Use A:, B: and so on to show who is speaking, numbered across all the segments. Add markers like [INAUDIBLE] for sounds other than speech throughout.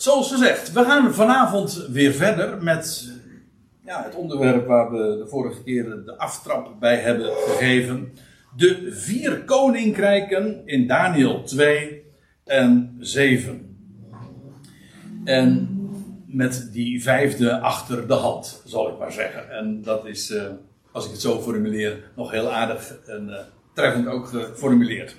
A: Zoals gezegd, we gaan vanavond weer verder met ja, het onderwerp waar we de vorige keer de aftrap bij hebben gegeven. De vier koninkrijken in Daniel 2 en 7. En met die vijfde achter de hand, zal ik maar zeggen. En dat is, uh, als ik het zo formuleer, nog heel aardig en uh, treffend ook geformuleerd.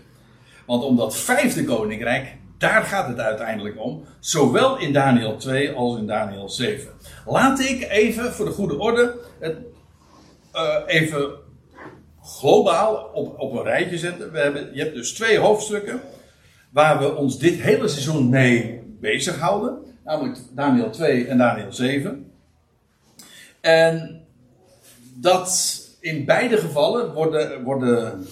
A: Want om dat vijfde koninkrijk, daar gaat het uiteindelijk om. Zowel in Daniel 2 als in Daniel 7. Laat ik even voor de goede orde het uh, even globaal op, op een rijtje zetten. We hebben, je hebt dus twee hoofdstukken waar we ons dit hele seizoen mee bezighouden. Namelijk Daniel 2 en Daniel 7. En dat in beide gevallen worden, worden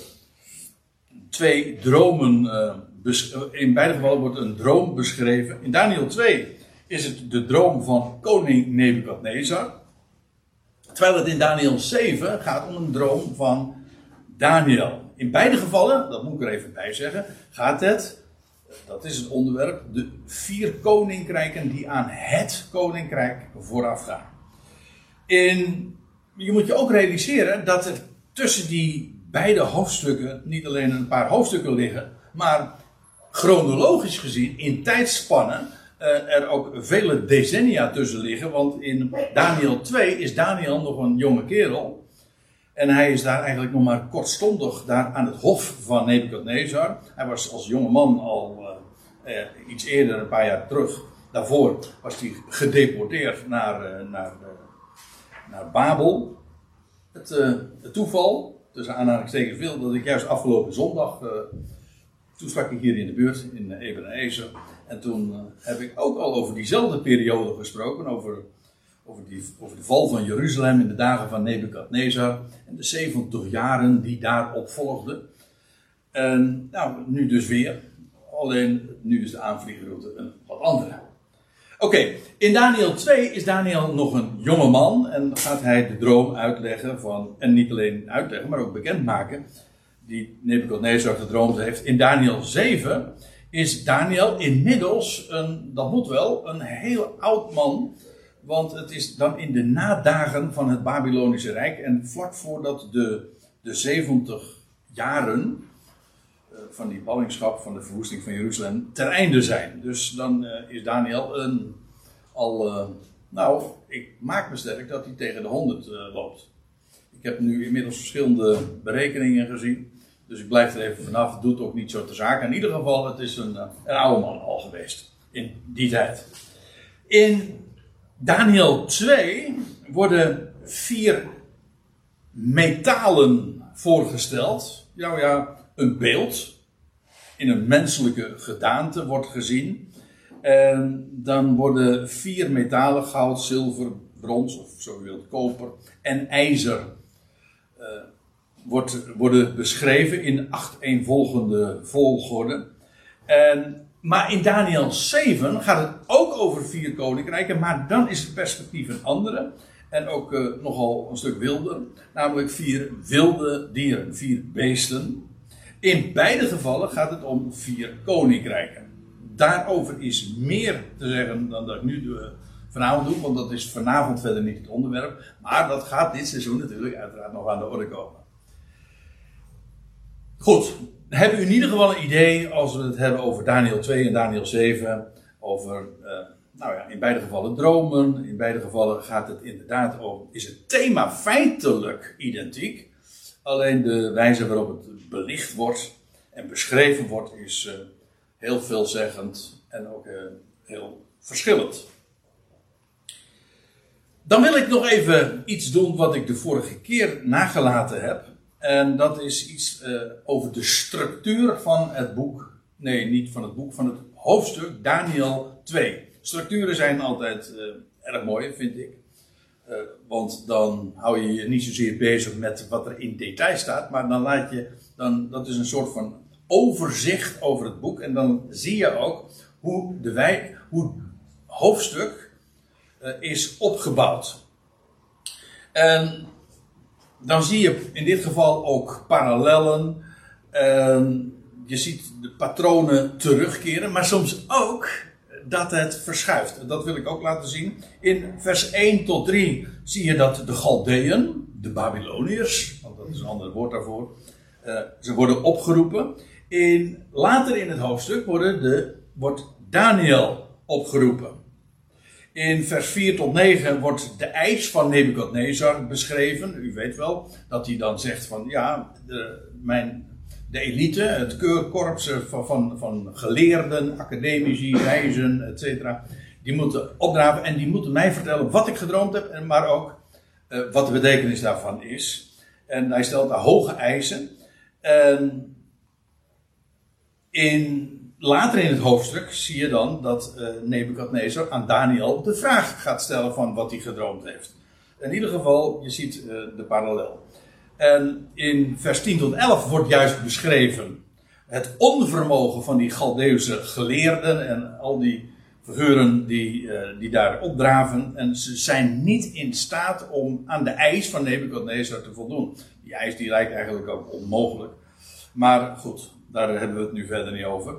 A: twee dromen. Uh, in beide gevallen wordt een droom beschreven. In Daniel 2 is het de droom van koning Nebukadnezar. Terwijl het in Daniel 7 gaat om een droom van Daniel. In beide gevallen, dat moet ik er even bij zeggen, gaat het, dat is het onderwerp, de vier koninkrijken die aan het koninkrijk voorafgaan. In, je moet je ook realiseren dat er tussen die beide hoofdstukken niet alleen een paar hoofdstukken liggen, maar chronologisch gezien in tijdspannen uh, er ook vele decennia tussen liggen. Want in Daniel 2 is Daniel nog een jonge kerel. En hij is daar eigenlijk nog maar kortstondig daar aan het hof van Nebukadnezar. Hij was als jonge man al uh, uh, iets eerder, een paar jaar terug. Daarvoor was hij gedeporteerd naar, naar, naar Babel. Het, het toeval, tussen aanhalingstekens veel, dat ik juist afgelopen zondag. Toen sprak ik hier in de buurt in Ebenezer. En toen uh, heb ik ook al over diezelfde periode gesproken, over, over, die, over de val van Jeruzalem in de dagen van Nebukadnezar en de 70 jaren die daarop volgden. En nou, nu dus weer. Alleen nu is de aanvliegroute een wat andere. Oké, in Daniel 2 is Daniel nog een jonge man en gaat hij de droom uitleggen van, en niet alleen uitleggen, maar ook bekendmaken, die Nebukadnezar gedroomd heeft. In Daniel 7 is Daniel inmiddels, een, dat moet wel, een heel oud man. Want het is dan in de nadagen van het Babylonische Rijk en vlak voordat de, de 70 jaren uh, van die ballingschap, van de verwoesting van Jeruzalem, ter einde zijn. Dus dan uh, is Daniel een, al, uh, nou, ik maak me sterk dat hij tegen de 100 loopt. Ik heb nu inmiddels verschillende berekeningen gezien. Dus ik blijf er even vanaf. Het doet ook niet zo te zaken. In ieder geval, het is een, eh, een oude man al geweest. In die tijd. In Daniel 2 worden vier metalen voorgesteld. Nou ja, een beeld in een menselijke gedaante wordt gezien. En dan worden vier metalen, goud, zilver, brons of zo je wilt, koper en ijzer uh, wordt, worden beschreven in achtereenvolgende volgorde. En, maar in Daniel 7 gaat het ook over vier koninkrijken, maar dan is het perspectief een andere. En ook uh, nogal een stuk wilder, namelijk vier wilde dieren, vier beesten. In beide gevallen gaat het om vier koninkrijken. Daarover is meer te zeggen dan dat ik nu doe, vanavond doe, want dat is vanavond verder niet het onderwerp. Maar dat gaat dit seizoen natuurlijk uiteraard nog aan de orde komen. Goed, hebben u in ieder geval een idee als we het hebben over Daniel 2 en Daniel 7. Over, uh, nou ja, in beide gevallen dromen. In beide gevallen gaat het inderdaad over, is het thema feitelijk identiek. Alleen de wijze waarop het belicht wordt en beschreven wordt is uh, heel veelzeggend en ook uh, heel verschillend. Dan wil ik nog even iets doen wat ik de vorige keer nagelaten heb. En dat is iets uh, over de structuur van het boek. Nee, niet van het boek, van het hoofdstuk Daniel 2. Structuren zijn altijd uh, erg mooi, vind ik. Uh, want dan hou je je niet zozeer bezig met wat er in detail staat, maar dan laat je, dan, dat is een soort van overzicht over het boek. En dan zie je ook hoe, de wij, hoe hoofdstuk is opgebouwd. En dan zie je in dit geval ook parallellen. Uh, je ziet de patronen terugkeren, maar soms ook, dat het verschuift. Dat wil ik ook laten zien. In vers 1 tot 3 zie je dat de Galdeën, de Babyloniërs, want dat is een ander woord daarvoor, uh, ze worden opgeroepen. In, later in het hoofdstuk worden de, wordt Daniel opgeroepen. In vers 4 tot 9 wordt de eis van Nebukadnezar beschreven. U weet wel dat hij dan zegt van ja, de, mijn, de elite, het keurkorps van, van, van geleerden, academici, reizen, etc. Die moeten opdraven en die moeten mij vertellen wat ik gedroomd heb, maar ook uh, wat de betekenis daarvan is. En hij stelt daar hoge eisen. En in later in het hoofdstuk zie je dan dat uh, Nebukadnezar aan Daniel de vraag gaat stellen van wat hij gedroomd heeft. In ieder geval, je ziet uh, de parallel. En in vers 10 tot 11 wordt juist beschreven het onvermogen van die Galdeuse geleerden en al die figuren die, uh, die daar opdraven. En ze zijn niet in staat om aan de eis van Nebukadnezar te voldoen. Die eis die lijkt eigenlijk ook onmogelijk. Maar goed, daar hebben we het nu verder niet over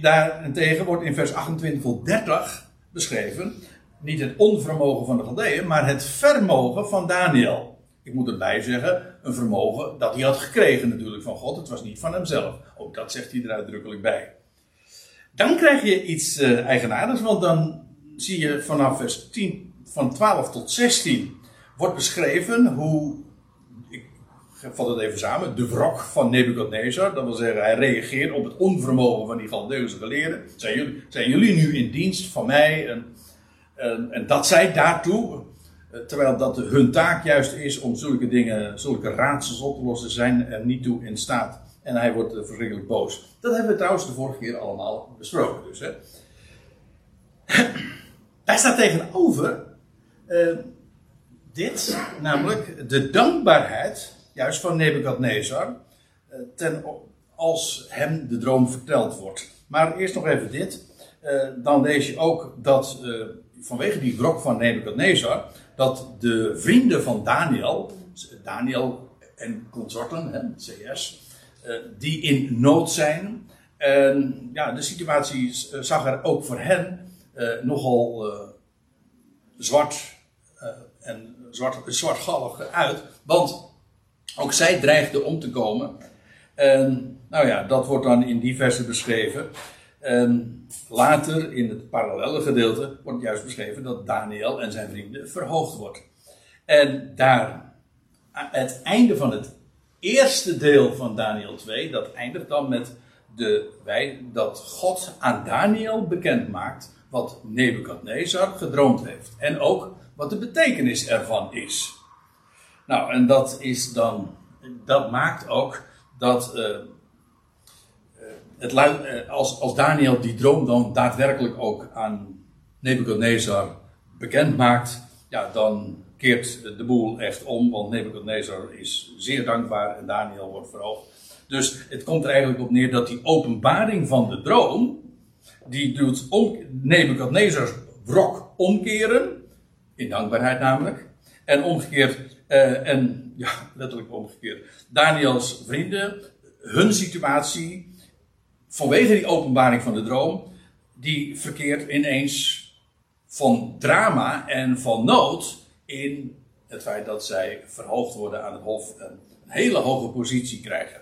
A: daarentegen wordt in vers 28 tot 30 beschreven. Niet het onvermogen van de Galdeën, maar het vermogen van Daniel. Ik moet erbij zeggen, een vermogen dat hij had gekregen natuurlijk van God. Het was niet van hemzelf. Ook dat zegt hij er uitdrukkelijk bij. Dan krijg je iets uh, eigenaardigs, want dan zie je vanaf vers 10, van 12 tot 16 wordt beschreven hoe vat het even samen, de wrok van Nebukadnezar. Dat wil zeggen, hij reageert op het onvermogen van die Galdeuse geleerden. Zijn jullie, zijn jullie nu in dienst van mij? En, en, en dat zij daartoe, eh, terwijl dat hun taak juist is om zulke dingen, zulke raadsels op te lossen, zijn er niet toe in staat. En hij wordt eh, verschrikkelijk boos. Dat hebben we trouwens de vorige keer allemaal besproken. Dus, hè. [CLEARS THROAT] Staat tegenover uh, dit, namelijk de dankbaarheid juist van Nebukadnezar, eh, ten, als hem de droom verteld wordt. Maar eerst nog even dit. Eh, dan lees je ook dat eh, vanwege die wrok van Nebukadnezar, dat de vrienden van Daniel, Daniel en consorten, hè, CS, die in nood zijn. En ja, de situatie zag er ook voor hen nogal zwart en zwart, zwartgallig uit. Want ook zij dreigde om te komen. En, nou ja, dat wordt dan in die beschreven. En later, in het parallele gedeelte, wordt juist beschreven dat Daniel en zijn vrienden verhoogd wordt. En daar, het einde van het eerste deel van Daniel 2, dat eindigt dan met de, wij, dat God aan Daniel bekend maakt wat Nebukadnezar gedroomd heeft. En ook wat de betekenis ervan is. Nou, en dat is dan, dat maakt ook dat uh, het, uh, als, als Daniel die droom dan daadwerkelijk ook aan Nebuchadnezzar bekend maakt, ja, dan keert de boel echt om, want Nebuchadnezzar is zeer dankbaar en Daniel wordt verhoogd. Dus het komt er eigenlijk op neer dat die openbaring van de droom, die doet om, Nebuchadnezzars wrok omkeren, in dankbaarheid namelijk, en omgekeerd uh, en ja, letterlijk omgekeerd. Daniels vrienden, hun situatie, vanwege die openbaring van de droom, die verkeert ineens van drama en van nood in het feit dat zij verhoogd worden aan het hof en een hele hoge positie krijgen.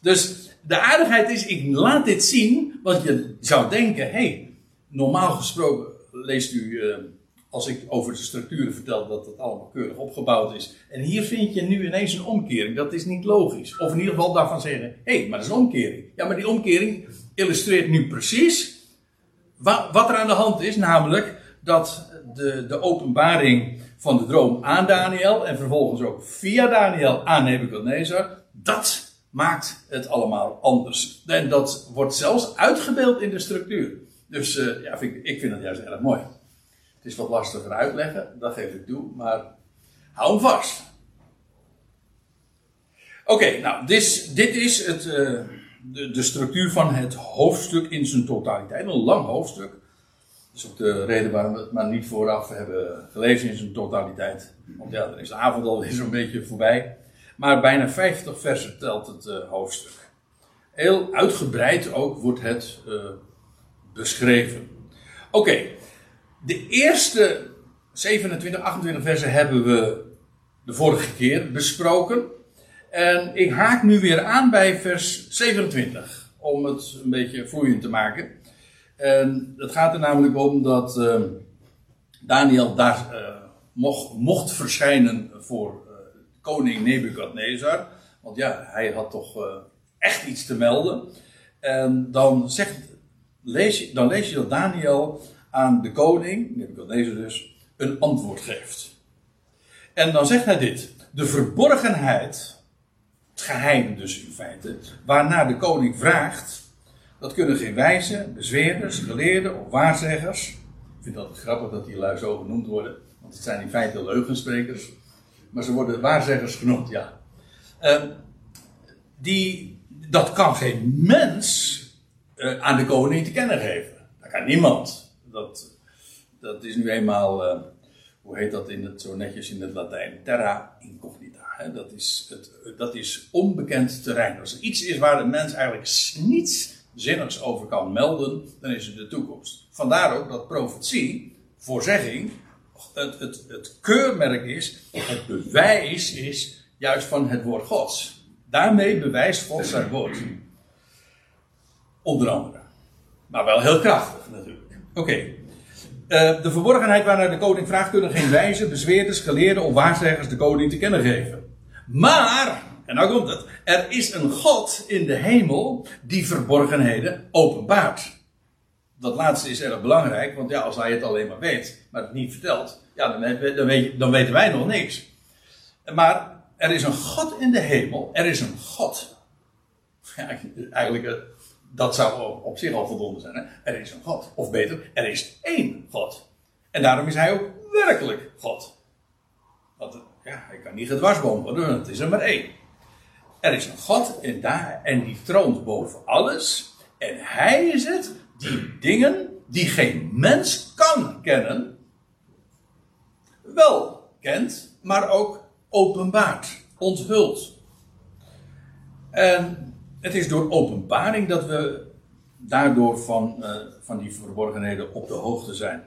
A: Dus de aardigheid is, ik laat dit zien, want je zou denken, hé, hey, normaal gesproken leest u. Uh, als ik over de structuren vertel dat het allemaal keurig opgebouwd is. En hier vind je nu ineens een omkering. Dat is niet logisch. Of in ieder geval daarvan zeggen: hé, hey, maar dat is een omkering. Ja, maar die omkering illustreert nu precies wat er aan de hand is. Namelijk dat de, de openbaring van de droom aan Daniel. en vervolgens ook via Daniel aan Nebuchadnezzar. dat maakt het allemaal anders. En dat wordt zelfs uitgebeeld in de structuur. Dus uh, ja, ik, ik vind dat juist erg mooi. Het is wat lastiger uitleggen, dat geef ik toe, maar hou hem vast. Oké, nou, dit, dit is het, uh, de, de, structuur van het hoofdstuk in zijn totaliteit. Een lang hoofdstuk. Dat is ook de reden waarom we het maar niet vooraf hebben gelezen in zijn totaliteit. Want ja, dan is de avond alweer zo'n beetje voorbij. Maar bijna 50 versen telt het uh, hoofdstuk. Heel uitgebreid ook wordt het uh, beschreven. Oké, de eerste 27, 28 versen hebben we de vorige keer besproken. En ik haak nu weer aan bij vers 27, om het een beetje vloeiend te maken. En het gaat er namelijk om dat uh, Daniel daar uh, mocht, mocht, verschijnen voor uh, koning Nebukadnezar. Want ja, hij had toch echt iets te melden. En dan, zegt, lees dan lees je dat Daniel aan de koning, Nebukadnezar dus, een antwoord geeft. En dan zegt hij dit. De verborgenheid, het geheim dus in feite, waarna de koning vraagt, dat kunnen geen wijzen, bezweerders, geleerden of waarzeggers. Ik vind dat grappig dat die lui zo genoemd worden, want het zijn in feite leugensprekers. Maar ze worden waarzeggers genoemd, ja. Uh, die, dat kan geen mens uh, aan de koning te kennen geven. Dat kan niemand. Dat, dat is nu eenmaal, uh, hoe heet dat in het, zo netjes in het Latijn? Terra incognita. Hè? Dat, is het, dat is onbekend terrein. Als er iets is waar de mens eigenlijk niets zinnigs over kan melden, dan is het de toekomst. Vandaar ook dat profetie, voorzegging, het, het, het keurmerk is, het bewijs is juist van het woord Gods. Daarmee bewijst God zijn woord. Onder andere. Maar wel heel krachtig natuurlijk. Oké. Uh, de verborgenheid waarnaar de koning vraagt kunnen geen wijzen, bezweerders, geleerden of waarzeggers de koning te kennen geven. Maar, en nou komt het, er is een God in de hemel die verborgenheden openbaart. Dat laatste is erg belangrijk, want ja, als hij het alleen maar weet, maar het niet vertelt, ja, dan, dan, dan weten wij nog niks. Maar er is een God in de hemel, er is een God. Ja, eigenlijk eh, dat zou op zich al voldoende zijn. Hè? Er is een God. Of beter, er is één God. En daarom is hij ook werkelijk God. Want ja, hij kan niet gedwarsboomd worden, het is er maar één. Er is een God en, daar, en die troont boven alles. En hij is het die dingen die geen mens kan kennen, wel kent, maar ook openbaart, onthult. En het is door openbaring dat we daardoor van, uh, van die verborgenheden op de hoogte zijn.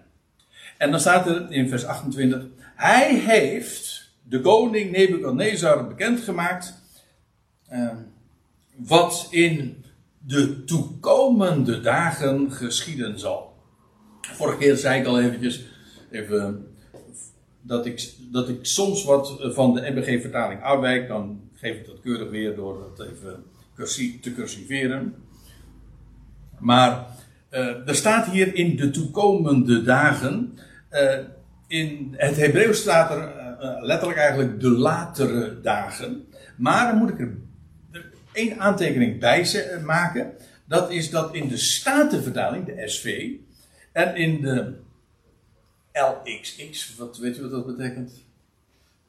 A: En dan staat er in vers 28: Hij heeft de koning Nebukadnezar bekendgemaakt. Uh, wat in de toekomende dagen geschieden zal. Vorige keer zei ik al eventjes, even, dat, ik, dat ik soms wat van de MBG-vertaling uitwijk. Dan geef ik dat keurig weer door het even te cursiveren. Maar uh, er staat hier in de toekomende dagen. Uh, in het Hebreeuws staat er uh, letterlijk eigenlijk de latere dagen. Maar dan moet ik er één aantekening bij maken. Dat is dat in de Statenvertaling, de SV, en in de LXX, wat weet u wat dat betekent?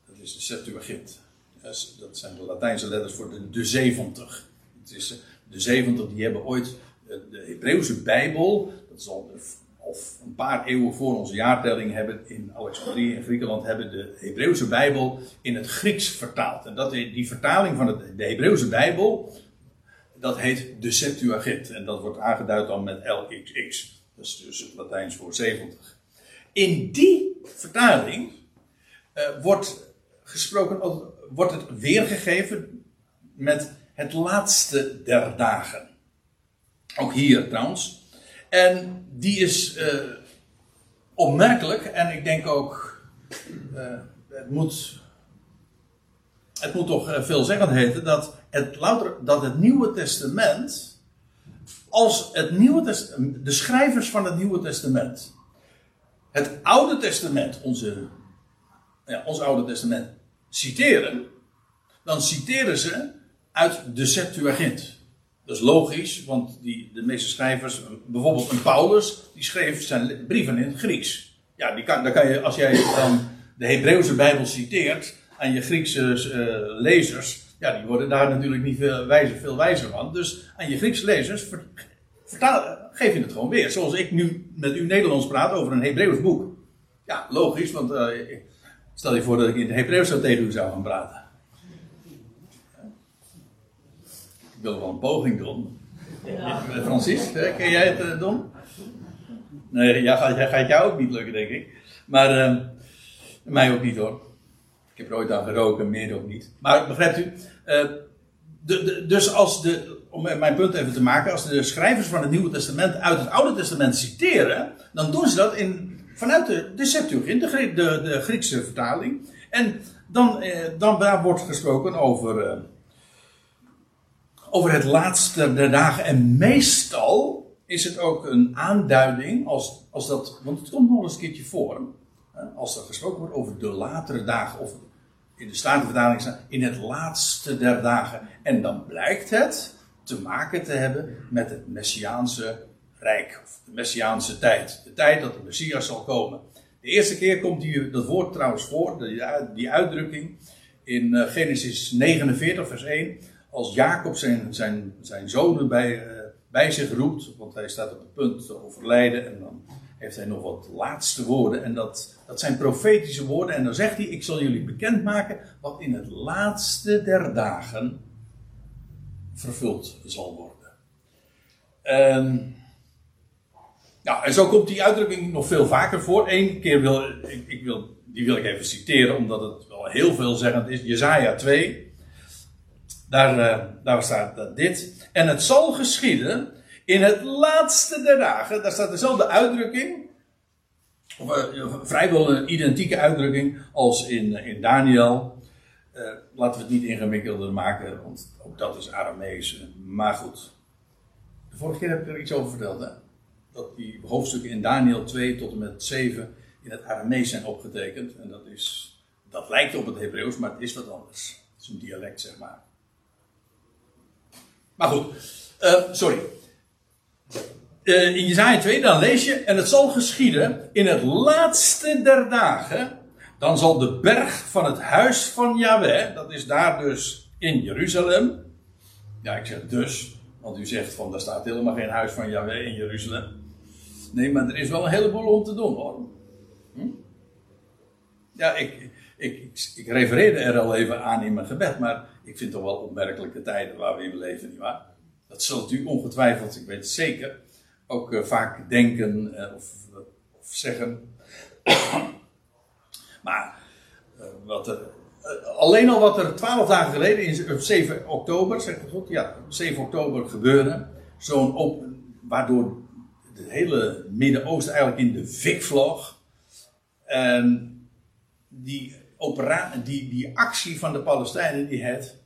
A: Dat is de Septuagint. Dat zijn de Latijnse letters voor de, de 70. Het is, eh, de 70 die hebben ooit eh, de Hebreeuwse Bijbel, dat is al of een paar eeuwen voor onze jaartelling hebben in Alexandrië in Griekenland hebben de Hebreeuwse Bijbel in het Grieks vertaald. En dat, die vertaling van de Hebreeuwse Bijbel, dat heet de Septuagint. En dat wordt aangeduid dan met LXX. Dat is dus het Latijns voor 70. In die vertaling uh, wordt gesproken, wordt het weergegeven met het laatste der dagen. Ook hier trouwens. En die is uh, opmerkelijk en ik denk ook, uh, het, moet, het moet toch eh, veelzeggend heten dat het, louter, dat het Nieuwe Testament, als het Nieuwe de schrijvers van het Nieuwe Testament, het Oude Testament, onze, ja, ons Oude Testament, citeren, dan citeren ze uit de Septuagint. Dat is logisch, want die, de meeste schrijvers, bijvoorbeeld een Paulus, die schreef zijn brieven in het Grieks. Ja, die kan, kan je, als jij dan de Hebreeuwse Bijbel citeert aan je Griekse uh, lezers, ja, die worden daar natuurlijk niet veel wijzer, veel wijzer van. Dus aan je Griekse lezers vertaal, geef je het gewoon weer. Zoals ik nu met u Nederlands praat over een Hebreeuws boek. Ja, logisch, want uh, stel je voor dat ik in het Hebreeuws zo tegen u zou gaan praten. Wil wel een poging doen. Ja. Francis, ken jij het uh, doen? Nee, ja, gaat, gaat jou ook niet lukken, denk ik. Maar uh, mij ook niet hoor. Ik heb er ooit aan geroken, meer ook niet. Maar begrijpt u? Uh, de, de, dus als de, om mijn punt even te maken, als de schrijvers van het Nieuwe Testament uit het Oude Testament citeren, dan doen ze dat in, vanuit de, de Septuagint, de, de, de Griekse vertaling. En dan, eh, dan daar wordt gesproken over, over het laatste der dagen. En meestal is het ook een aanduiding, als, als dat, want het komt nog eens een keertje voor, als er gesproken wordt over de latere dagen, of in de Statenvertaling staat, in het laatste der dagen. En dan blijkt het te maken te hebben met het Messiaanse Rijk, of de Messiaanse tijd. De tijd dat de Messias zal komen. De eerste keer komt die, dat woord trouwens voor, die, die uitdrukking, in eh, Genesis 49, vers 1. Als Jacob zijn, zijn, zijn zonen bij, uh, bij zich roept, want hij staat op het punt te overlijden en dan heeft hij nog wat laatste woorden. En dat, dat zijn profetische woorden. En dan zegt hij: Ik zal jullie bekendmaken wat in het laatste der dagen vervuld zal worden. En, nou, en zo komt die uitdrukking nog veel vaker voor. Eén keer wil ik, ik, wil, die wil ik even citeren, omdat het wel heel veelzeggend is. Jezaja 2. Daar, uh, daar staat dit. En het zal geschieden in het laatste der dagen, daar staat dezelfde uitdrukking. Of, uh, vrijwel een identieke uitdrukking als in, in Daniel. Laten we het niet ingewikkelder maken, want ook dat is Aramees. Maar goed. De vorige keer heb ik er iets over verteld? Dat die hoofdstukken in Daniel 2 tot en met 7 in het Aramees zijn opgetekend. En dat is, dat lijkt op het Hebreeuws, maar het is wat anders. Het is een dialect, zeg maar. Maar goed, uh, sorry. Uh, in Jezaja 2 dan lees je, en het zal geschieden in het laatste der dagen, dan zal de berg van het huis van Yahweh, dat is daar dus in Jeruzalem. Ja, ik zeg dus, want u zegt van, daar staat helemaal geen huis van Yahweh in Jeruzalem. Nee, maar er is wel een heleboel om te doen hoor. Hm? Ja, ik, ik, ik, ik refereerde er al even aan in mijn gebed, maar ik vind toch wel opmerkelijke tijden waar we in leven, nietwaar? Dat zult u ongetwijfeld, ik weet het zeker, ook uh, vaak denken uh, of, of, zeggen. maar uh, wat er, alleen al wat er twaalf dagen geleden, in 7 oktober, zegt het goed? Ja, 7 oktober gebeurde. Zo'n op, waardoor het hele Midden-Oosten eigenlijk in de fik vloog. En die, die, die actie van de Palestijnen, die het.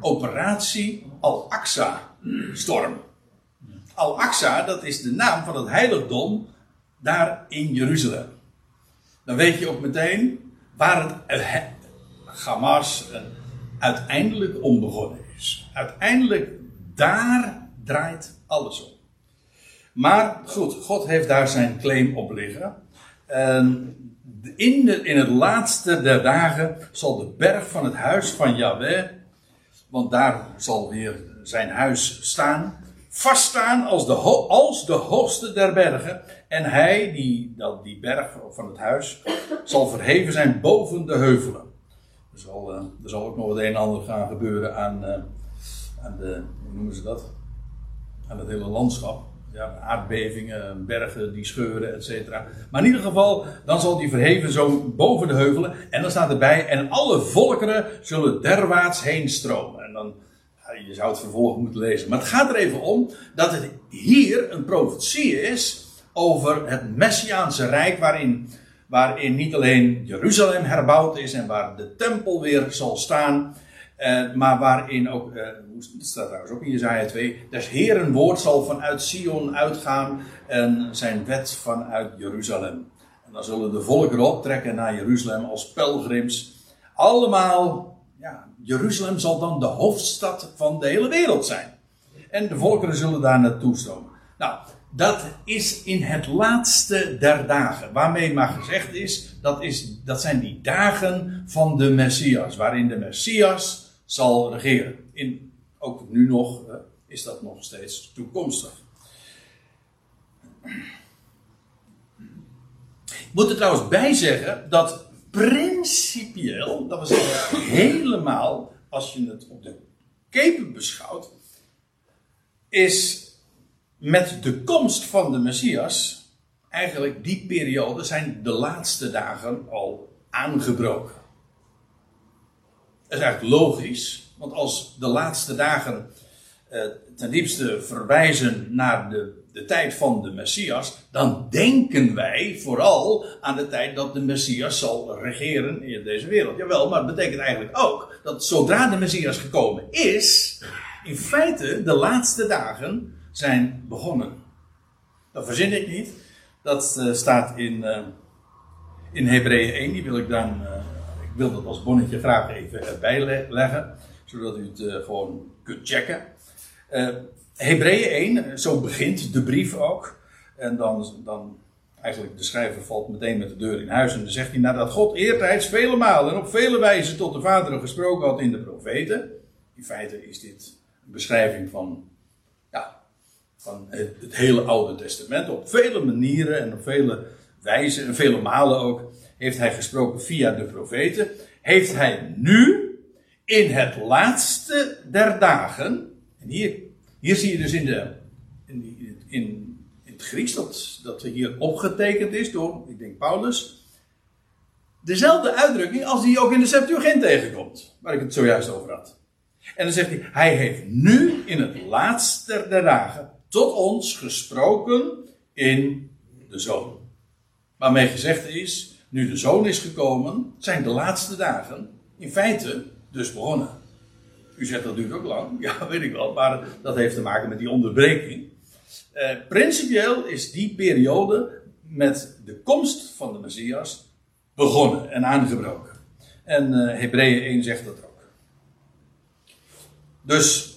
A: Operatie Al-Aqsa-storm. Al-Aqsa, dat is de naam van het heiligdom daar in Jeruzalem. Dan weet je ook meteen waar het eh, Hamas uiteindelijk om begonnen is. Uiteindelijk daar draait alles om. Maar goed, God heeft daar zijn claim op liggen. En in, in het laatste der dagen zal de berg van het huis van Yahweh, want daar zal weer zijn huis staan, vaststaan als de, als de hoogste der bergen. En hij, die, dat, die berg van het huis, zal verheven zijn boven de heuvelen. Er zal, er zal ook nog het een en ander gaan gebeuren aan, uh, aan de, hoe noemen ze dat? Aan het hele landschap. Ja, aardbevingen, bergen die scheuren, et cetera. Maar in ieder geval, dan zal die verheven zo boven de heuvelen. En dan staat erbij, en alle volkeren zullen derwaarts heen stromen. En dan, je zou het vervolg moeten lezen. Maar het gaat er even om dat het hier een profetie is over het Messiaanse Rijk, waarin, waarin niet alleen Jeruzalem herbouwd is en waar de tempel weer zal staan, uh, maar waarin ook, uh, dat staat trouwens ook in Jezaja 2, des Heeren woord zal vanuit Sion uitgaan en zijn wet vanuit Jeruzalem. En dan zullen de volkeren optrekken naar Jeruzalem als pelgrims. Allemaal, ja, Jeruzalem zal dan de hoofdstad van de hele wereld zijn. En de volkeren zullen daar naartoe stromen. Nou, dat is in het laatste der dagen. Waarmee maar gezegd is dat, is, dat zijn die dagen van de Messias. Waarin de Messias zal regeren. In, ook nu nog uh, is dat nog steeds toekomstig. Ik moet er trouwens bij zeggen dat principieel, dat was [COUGHS] helemaal, als je het op de kepen beschouwt, is met de komst van de Messias, eigenlijk die periode, zijn de laatste dagen al aangebroken. Dat is eigenlijk logisch, want als de laatste dagen eh, ten diepste verwijzen naar de, de tijd van de Messias, dan denken wij vooral aan de tijd dat de Messias zal regeren in deze wereld. Jawel, maar het betekent eigenlijk ook dat zodra de Messias gekomen is, in feite de laatste dagen zijn begonnen. Dat verzin ik niet. Dat uh, staat in, uh, in Hebreeën 1. Die wil ik dan, wil dat als bonnetje graag even erbij leggen. Zodat u het gewoon kunt checken. Hebreeën 1, zo begint de brief ook. En dan, dan, eigenlijk de schrijver valt meteen met de deur in huis. En dan zegt hij, nadat God eertijds vele malen en op vele wijzen tot de vaderen gesproken had in de profeten. In feite is dit een beschrijving van van het, het, hele Oude Testament. Op vele manieren en op vele wijzen en vele malen ook heeft hij gesproken via de profeten. Heeft hij nu in het laatste der dagen. En hier, hier zie je dus in, de, in, in, in het Grieks dat, dat hier opgetekend is door, ik denk Paulus. Dezelfde uitdrukking als die ook in de Septuagint tegenkomt. Waar ik het zojuist over had. En dan zegt hij, hij heeft nu in het laatste der dagen tot ons gesproken in de zoon. Waarmee gezegd is, nu de zoon is gekomen, zijn de laatste dagen in feite dus begonnen. U zegt dat duurt ook lang, [LAUGHS] ja weet ik wel, maar dat heeft te maken met die onderbreking. Eh, principieel is die periode met de komst van de Messias begonnen en aangebroken. En uh, Hebreeën 1 zegt dat ook. Dus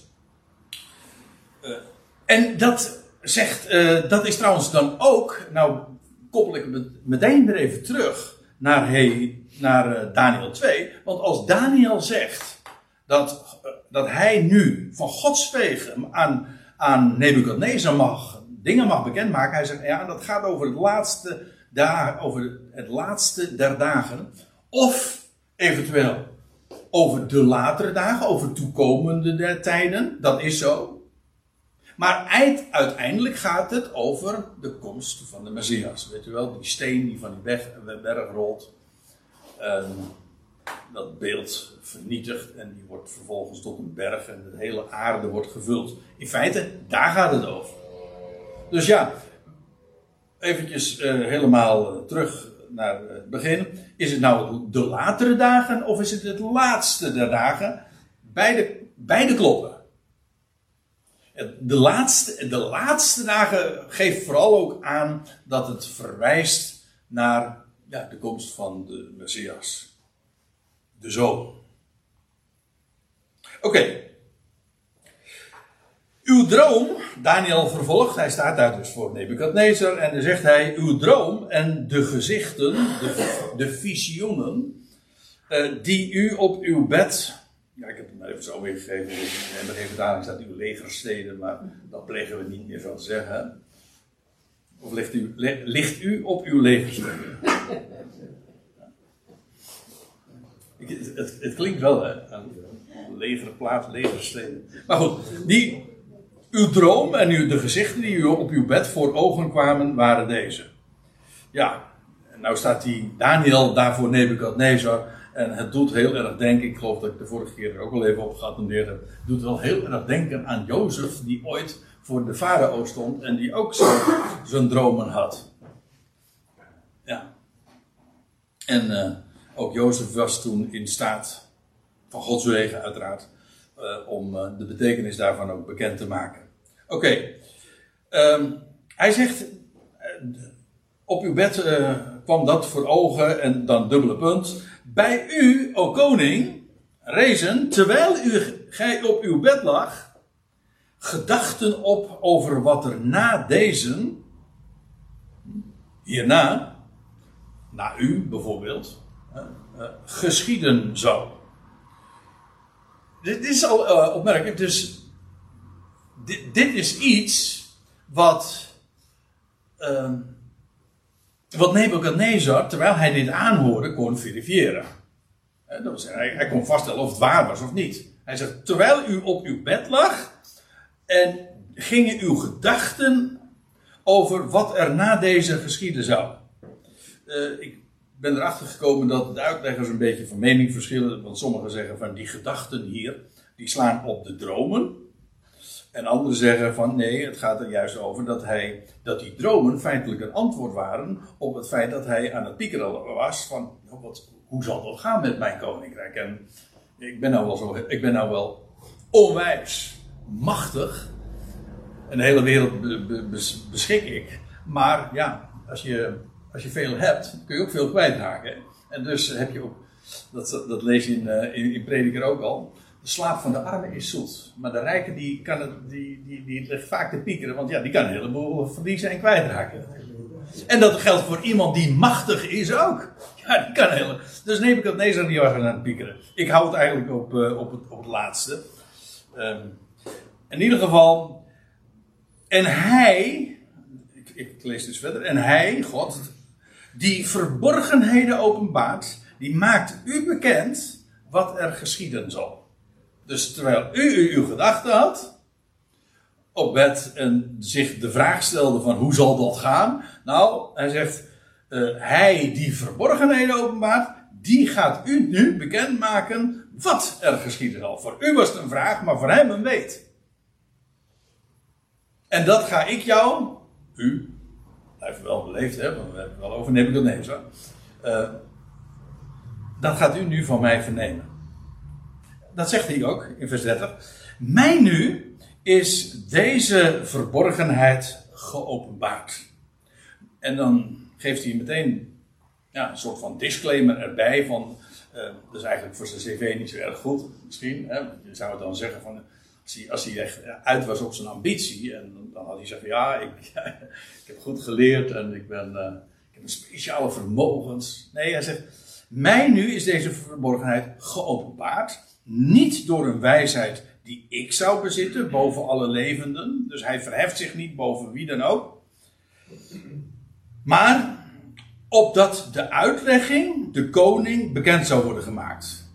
A: en dat zegt, uh, dat is trouwens dan ook, nou koppel ik meteen weer even terug naar, naar uh, Daniel 2. Want als Daniel zegt dat, uh, dat hij nu van Gods wegen aan, aan Nebuchadnezzar mag, dingen mag bekendmaken. Hij zegt, ja, dat gaat over het laatste, daar, over het laatste der dagen. Of eventueel over de latere dagen, over toekomende tijden. Dat is zo. Maar uiteindelijk gaat het over de komst van de Messias. Weet u wel, die steen die van die berg, berg rolt. Um, dat beeld vernietigt en die wordt vervolgens tot een berg en de hele aarde wordt gevuld. In feite, daar gaat het over. Dus ja, eventjes uh, helemaal uh, terug naar het begin. Is het nou de latere dagen of is het het laatste der dagen? Beide, beide kloppen. De laatste, de laatste dagen geeft vooral ook aan dat het verwijst naar ja, de komst van de Messias. De zoon. Oké. Uw droom, Daniel vervolgt, hij staat daar dus voor Nebukadnezar en dan zegt hij, uw droom en de gezichten, de, de visioenen, uh, die u op uw bed ja, ik heb het maar even zo weergegeven. In de vertaling staat uw legersteden, maar dat plegen we niet meer te zeggen. Of ligt u, ligt u op uw legersteden? het, het, klinkt wel, hè? Legerplaats, legersteden. Maar goed, die, uw droom en uw, de gezichten die u op uw bed voor ogen kwamen, waren deze. Ja, nou staat die Daniel daarvoor Nebukadnezar. En het doet heel erg denken, ik geloof dat ik de vorige keer er ook al even op geattendeerd heb. Het doet wel heel erg denken aan Jozef, die ooit voor de farao stond en die ook [COUGHS] zijn dromen had. Ja. En uh, ook Jozef was toen in staat, van Gods wegen uiteraard, uh, om uh, de betekenis daarvan ook bekend te maken. Oké. Um, hij zegt, op uw bed kwam dat voor ogen en dan dubbele punt. Bij u, o koning, rezen, terwijl u, gij op uw bed lag, gedachten op over wat er na deze, hierna, na u bijvoorbeeld, geschieden zou. Dit is al uh, opmerkelijk. Dus dit, dit, is iets wat. Uh, wat Nebuchadnezzar, terwijl hij dit aanhoorde, kon verifiëren. Was, hij, hij kon vaststellen of het waar was of niet. Hij zegt, terwijl u op uw bed lag en gingen uw gedachten over wat er na deze geschieden zou. Uh, ik ben erachter gekomen dat de uitleggers een beetje van mening verschillen. Want sommigen zeggen van die gedachten hier, die slaan op de dromen. En anderen zeggen van nee, het gaat er juist over dat, hij, dat die dromen feitelijk een antwoord waren op het feit dat hij aan het piekeren was van wat, hoe zal dat gaan met mijn koninkrijk? En ik ben nou wel, zo, ik ben nou wel onwijs machtig. Een hele wereld beschik ik. Maar ja, als je, als je veel hebt, kun je ook veel kwijtraken. En dus heb je ook, dat, dat lees je in, eh, in, in Prediker ook al. Slaap van de armen is zoet. Maar de rijken die, kan het, die, die, die ligt vaak te piekeren. Want ja, die kan een heleboel verliezen en kwijtraken. En dat geldt voor iemand die machtig is ook. Ja, die kan heel. Dus neem ik het Nezer die aan het piekeren. Ik hou het eigenlijk op, uh, op, het, op het laatste. Um, in ieder geval. En hij. Ik, ik lees dus verder. En hij, God, die verborgenheden openbaart. Die maakt u bekend wat er geschieden zal. Dus terwijl u uw gedachten had, op bed en zich de vraag stelde van hoe zal dat gaan? Nou, hij zegt, uh, hij die verborgenheden openbaart, die gaat u nu bekendmaken wat er geschieden zal. Voor u was het een vraag, maar voor hem een weet. En dat ga ik jou, u, blijf wel beleefd, hè, want we hebben het wel over Nebuchadnezzar. Uh, dat gaat u nu van mij vernemen dat zegt hij ook in vers 30. Mij nu is deze verborgenheid geopenbaard. En dan geeft hij meteen ja, een soort van disclaimer erbij van. Uh, dat is eigenlijk voor zijn cv niet zo erg goed, misschien. Hè? Je zou het dan zeggen van. Als hij, echt uit was op zijn ambitie, en dan had hij zeggen: Ja, ik, [LAUGHS] ik heb goed geleerd en ik, ben, uh, ik heb een speciale vermogens. Nee, hij zegt: Mij nu is deze verborgenheid geopenbaard niet door een wijsheid die ik zou bezitten boven alle levenden. Dus hij verheft zich niet boven wie dan ook. Maar opdat de uitlegging, de koning, bekend zou worden gemaakt.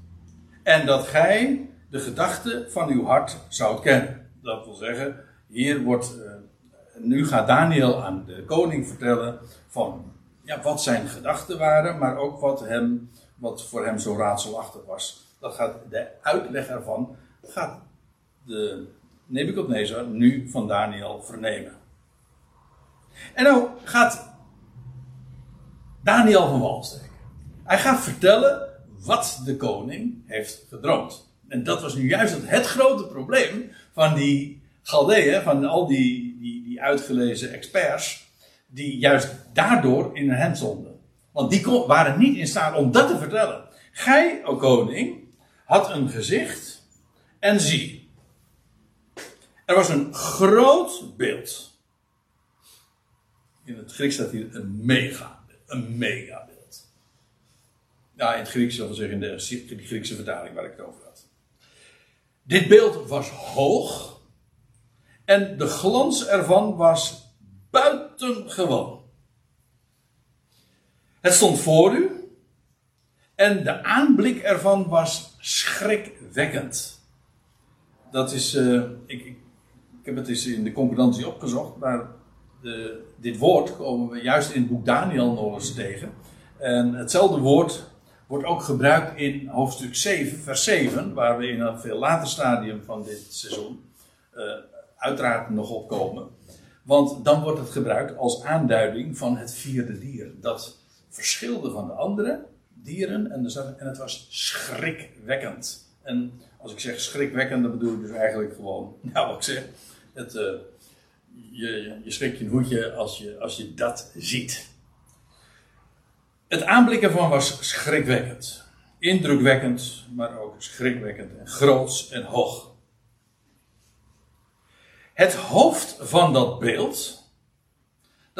A: En dat gij de gedachten van uw hart zoudt kennen. Dat wil zeggen, hier wordt, uh, nu gaat Daniel aan de koning vertellen van ja, wat zijn gedachten waren, maar ook wat, hem, wat voor hem zo raadselachtig was dat gaat de uitleg ervan, gaat de Nebuchadnezzar nu van Daniel vernemen. En nou gaat Daniel van wal steken. Hij gaat vertellen wat de koning heeft gedroomd. En dat was nu juist het, grote probleem van die Galdeën, van al die, die, die uitgelezen experts, die juist daardoor in hen stonden. Want die waren niet in staat om dat te vertellen. Gij, o koning, had een gezicht en zie. Er was een groot beeld. In het Grieks staat hier een mega, een mega beeld. Ja, in het Grieks, dat wil zeggen in de, de Griekse vertaling waar ik het over had. Dit beeld was hoog en de glans ervan was buitengewoon. Het stond voor u en de aanblik ervan was schrikwekkend. Dat is, uh, ik, ik, heb het eens in de concordantie opgezocht, maar de, dit woord komen we juist in het boek Daniel nog eens tegen. En hetzelfde woord wordt ook gebruikt in hoofdstuk 7, vers 7, waar we in een veel later stadium van dit seizoen uh, uiteraard nog op komen. Want dan wordt het gebruikt als aanduiding van het vierde dier. Dat verschilde van de andere dieren en, en het was schrikwekkend. En als ik zeg schrikwekkend, dan bedoel ik dus eigenlijk gewoon, [LAUGHS] nou wat ik zeg, het, uh, je, je schrikt je een hoedje als je, als je dat ziet. Het aanblik ervan was schrikwekkend. Indrukwekkend, maar ook schrikwekkend en groots en hoog. Het hoofd van dat beeld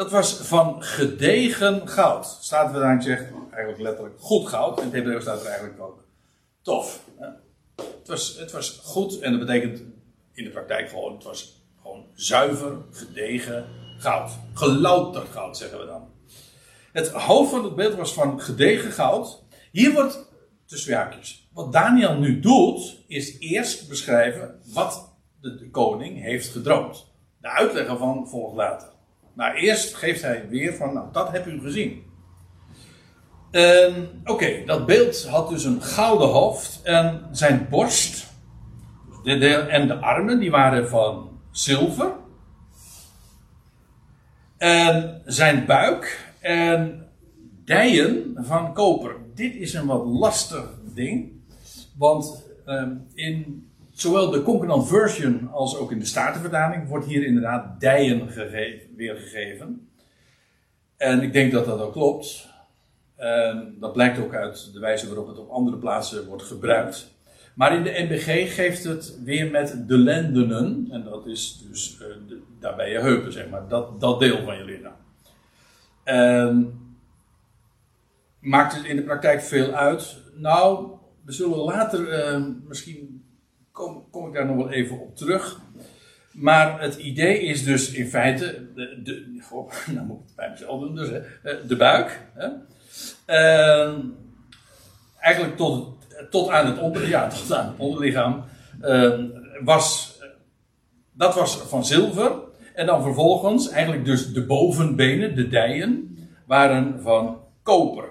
A: dat was van gedegen goud. Staat er daar zegt, eigenlijk letterlijk goed goud. In het Hebreeuws staat er eigenlijk ook tof. Het, was, het was goed en dat betekent in de praktijk gewoon, het was gewoon zuiver, gedegen goud. Gelouterd goud zeggen we dan. Het hoofd van het beeld was van gedegen goud. Hier wordt, tussen haakjes, wat Daniel nu doet, is eerst beschrijven wat de koning heeft gedroomd. De uitleg ervan volgt later. Maar eerst geeft hij weer van, nou, dat heb u gezien. Ehm, oké, dat beeld had dus een gouden hoofd en zijn borst de, en de armen die waren van zilver. En zijn buik en dijen van koper. Dit is een wat lastig ding, want ehm, in zowel de Concordant Version als ook in de Statenvertaling wordt hier inderdaad dijen weergegeven. En ik denk dat dat ook klopt. En dat blijkt ook uit de wijze waarop het op andere plaatsen wordt gebruikt. Maar in de NBG geeft het weer met de lendenen. En dat is dus uh, de, daarbij je heupen, zeg maar. Dat, dat deel van je lichaam. En maakt het in de praktijk veel uit? Nou, we zullen later, uh, misschien kom, kom, ik daar nog wel even op terug. Maar het idee is dus in feite, de, de, goh, [LAUGHS] nou moet ik het bij mezelf doen dus, eh, de buik. Hè. Uh, eigenlijk tot, tot, aan het onder, ja, tot aan het onderlichaam uh, was, dat was van zilver. En dan vervolgens, eigenlijk dus de bovenbenen, de dijen, waren van koper.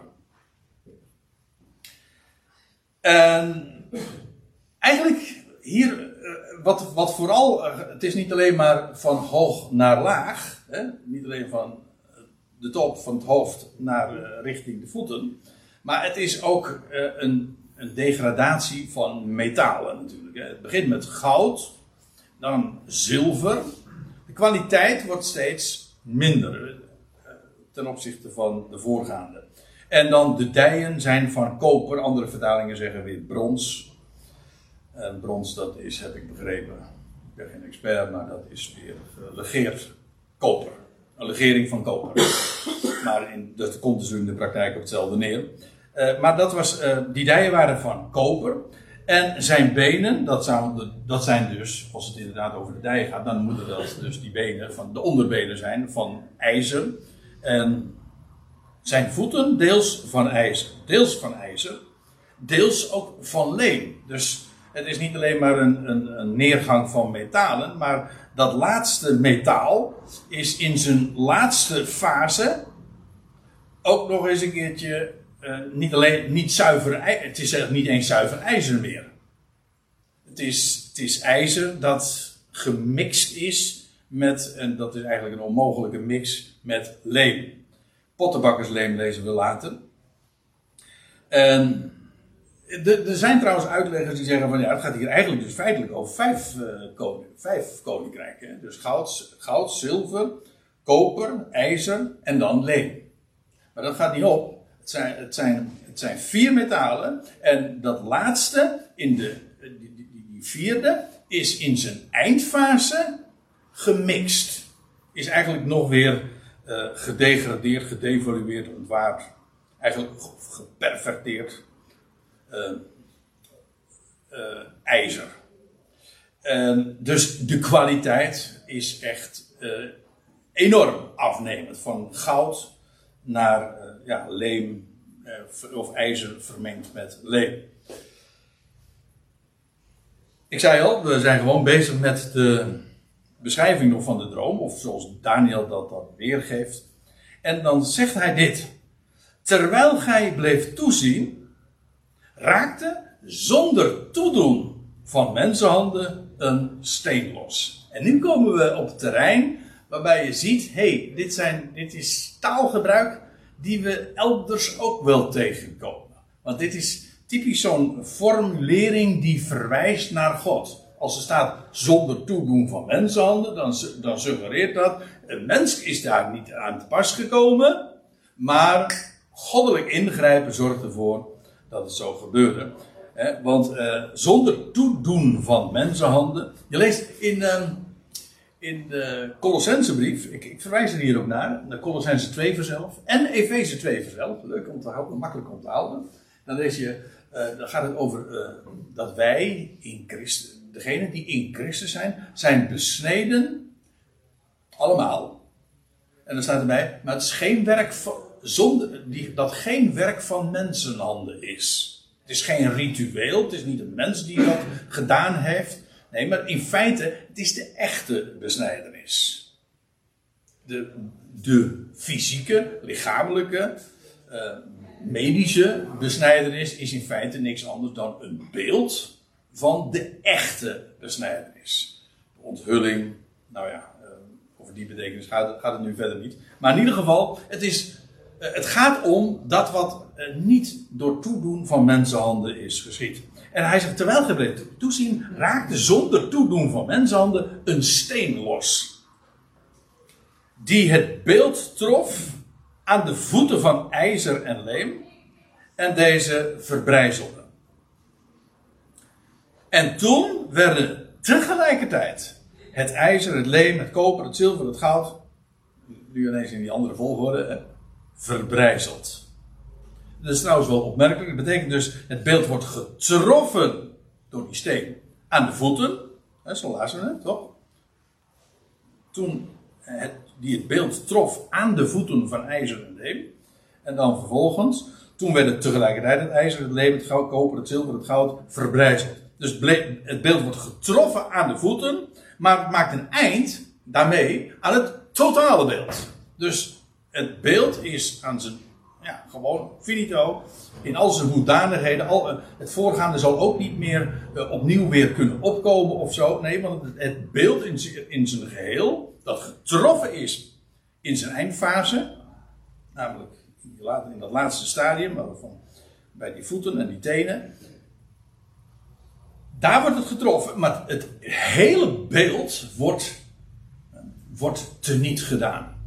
A: En eigenlijk hier, eh, wat, wat vooral, eh, het is niet alleen maar van hoog naar laag, hè? niet alleen van de top van het hoofd naar uh, richting de voeten, maar het is ook uh, een, een, degradatie van metalen natuurlijk. Hè? Het begint met goud, dan zilver. De kwaliteit wordt steeds minder ten opzichte van de voorgaande. En dan de dijen zijn van koper, andere vertalingen zeggen weer brons. En brons, dat is, heb ik begrepen, ik ben geen expert, maar dat is weer gelegeerd koper. Een legering van koper. maar in, dat komt dus in de praktijk op hetzelfde neer. Uh, maar dat was, uh, die dijen waren van koper. En zijn benen, dat, dat zijn dus, als het inderdaad over de dijen gaat, dan moeten dat dus die benen van de onderbenen zijn van ijzer. En zijn voeten deels van ijzer, deels van ijzer, deels ook van leem. Dus het is niet alleen maar een, een, een, neergang van metalen, maar dat laatste metaal is in zijn laatste fase ook nog eens een keertje uh, niet alleen niet zuiver, het is niet eens zuiver ijzer meer. Het is, het is ijzer dat gemixt is met, en dat is eigenlijk een onmogelijke mix met leem. Pottenbakkersleem lezen we later. En er zijn trouwens uitleggers die zeggen van ja, het gaat hier eigenlijk dus feitelijk over vijf, uh, vijf koninkrijken. Dus goud, goud, zilver, koper, ijzer en dan leem. Maar dat gaat niet op. Het zijn, het zijn, het zijn vier metalen. En dat laatste, in de, die, die, die vierde, is in zijn eindfase gemixt. Is eigenlijk nog weer uh, gedegradeerd, gedevalueerd, ontwaard. Eigenlijk geperverteerd ijzer. En dus de kwaliteit is echt enorm afnemend. Van goud naar ja, leem of ijzer vermengd met leem. Ik zei al, we zijn gewoon bezig met de beschrijving nog van de droom, of zoals Daniel dat, dat weergeeft. En dan zegt hij dit. Terwijl gij bleef toezien, raakte zonder toedoen van mensenhanden een steen los. En nu komen we op het terrein waarbij je ziet, hey, dit, dit is taalgebruik die we elders ook wel tegenkomen. Want dit is typisch zo'n formulering die verwijst naar God. Als er staat zonder toedoen van mensenhanden, dan suggereert dat een mens is daar niet aan te pas gekomen, maar goddelijk ingrijpen zorgt ervoor dat het zo gebeurde. want eh, zonder toedoen van mensenhanden. Je leest in, uh, in de Colossensebrief, ik, ik, verwijs er hier ook naar, de Colossense 2 vanzelf en Efeze 2 vanzelf, leuk om te houden, makkelijk om te houden. Dan lees je, uh, dan gaat het over uh, dat wij in Christus, degenen die in Christus zijn, zijn besneden. Allemaal. En dan staat erbij, maar het is geen werk van, zonder, die, dat geen werk van mensenhanden is. Het is geen ritueel, het is niet een mens die dat gedaan heeft. Nee, maar in feite, het is de echte besnijdenis. is. De, de fysieke, lichamelijke, uh, medische besnijdenis is in feite niks anders dan een beeld van de echte besnijdenis. De onthulling, nou ja, uh, over die betekenis gaat, het nu verder niet. Maar in ieder geval, het, is, het gaat om dat wat niet door toedoen van mensenhanden is geschied. En hij zegt, terwijl gij bleef toezien, raakte zonder toedoen van mensenhanden een steen los. Die het beeld trof aan de voeten van ijzer en leem en deze verbrijzelde. En toen werden tegelijkertijd het ijzer, het leem, het koper, het zilver, het goud, nu ineens in die andere volgorde, verbrijzeld. Dat is trouwens wel opmerkelijk. Dat betekent dus, het beeld wordt getroffen door die steen aan de voeten. Hè, zo lazen we het, toch? Toen het, die het beeld trof aan de voeten van ijzer en leem. En dan vervolgens, toen werd het tegelijkertijd het ijzer, het leem, het goud, koper, het zilver, het goud verbrijzeld. Dus het beeld wordt getroffen aan de voeten, maar het maakt een eind daarmee aan het totale beeld. Dus het beeld is aan zijn ja, gewoon finito. In al zijn hoedanigheden. Al, eh, het voorgaande zal ook niet meer uh, opnieuw weer kunnen opkomen of zo. Nee, want het, beeld in, in zijn geheel, dat getroffen is in zijn eindfase. Namelijk in dat laatste stadium, van, bij die voeten en die tenen. Daar wordt het getroffen, maar het hele beeld wordt, wordt teniet gedaan.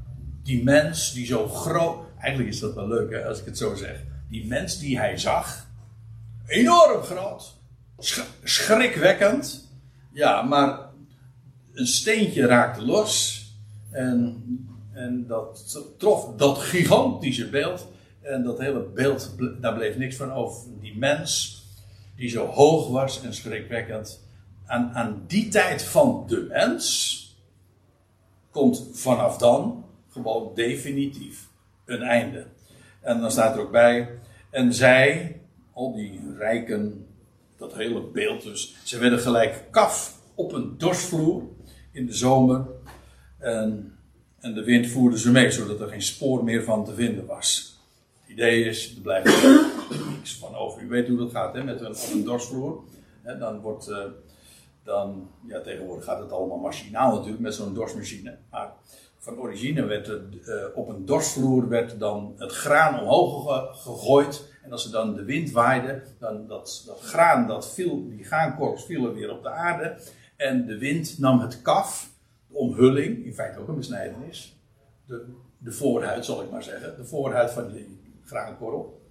A: Die mens die zo groot, Eigenlijk is dat wel leuk hè, als ik het zo zeg. Die mens die hij zag, enorm groot, schrikwekkend. Ja, maar een steentje raakte los. En, en dat trof dat gigantische beeld. En dat hele beeld, daar bleef niks van over. Die mens, die zo hoog was en schrikwekkend. Aan, aan die tijd van de mens komt vanaf dan gewoon definitief een einde. En dan staat er ook bij, en zij, al die rijken, dat hele beeld dus, ze werden gelijk kaf op een dorsvloer in de zomer. En, en de wind voerde ze mee, zodat er geen spoor meer van te vinden was. Het idee is, er blijft [COUGHS] niks van over. U weet hoe dat gaat, hè, met een, op een dorsvloer. dan wordt, uh, dan, ja, tegenwoordig gaat het allemaal machinaal natuurlijk, met zo'n dorsmachine. Maar van origine werd uh, op een dorsvloer werd dan het graan omhoog gegooid. En als er dan de wind waaide, dan dat, dat graan, dat viel, die graankorps vielen weer op de aarde. En de wind nam het kaf, de omhulling, in feite ook een besnijdenis. De, de voorhuid, zal ik maar zeggen. De voorhuid van die graankorrel.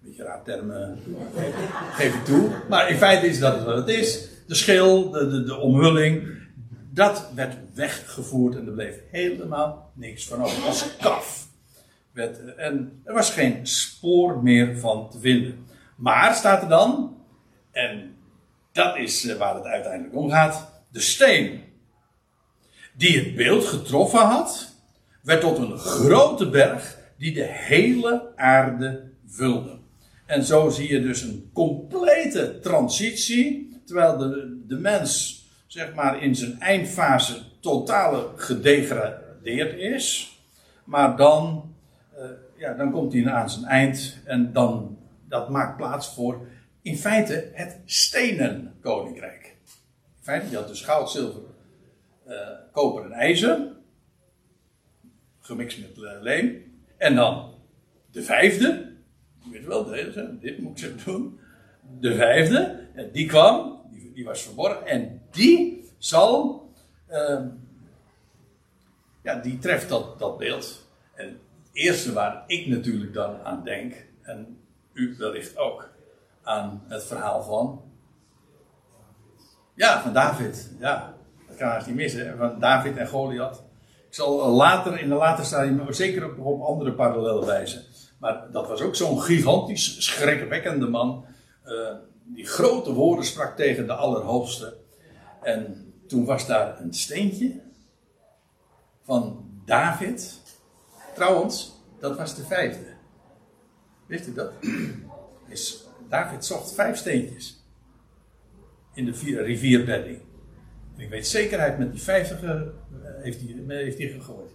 A: Beetje raar termen geef ik toe. Maar in feite is dat wat het is. De schil, de, de, de omhulling dat werd weggevoerd en er bleef helemaal niks van over. Als kaf. Werd, en er was geen spoor meer van te vinden. Maar staat er dan, en dat is eh, waar het uiteindelijk om gaat, de steen die het beeld getroffen had, werd tot een grote berg die de hele aarde vulde. En zo zie je dus een complete transitie, terwijl de, de mens zeg maar in zijn eindfase totaal gedegradeerd is. Maar dan, uh, ja, dan komt hij aan zijn eind en dan, dat maakt plaats voor in feite het stenen koninkrijk. In feite, je had dus goud, zilver, uh, koper en ijzer. Gemixt met uh, leem. En dan de vijfde. Weet wel, dit moet zo doen. De vijfde, die kwam die was verborgen. En die zal, uh, ja, die treft dat, dat beeld. En het eerste waar ik natuurlijk dan aan denk, en u wellicht ook, aan het verhaal van. Ja, van David. Ja, dat kan haast niet missen. Van David en Goliath. Ik zal later, in de later stadium, zeker op, andere parallellen wijzen. Maar dat was ook zo'n gigantisch, schrikwekkende man. Uh, die grote woorden sprak tegen de Allerhoogste. En toen was daar een steentje van David. Trouwens, dat was de vijfde. Wist u dat? David zocht vijf steentjes in de rivierbedding. Ik weet zekerheid met die 50 uh, heeft hij heeft hij gegooid.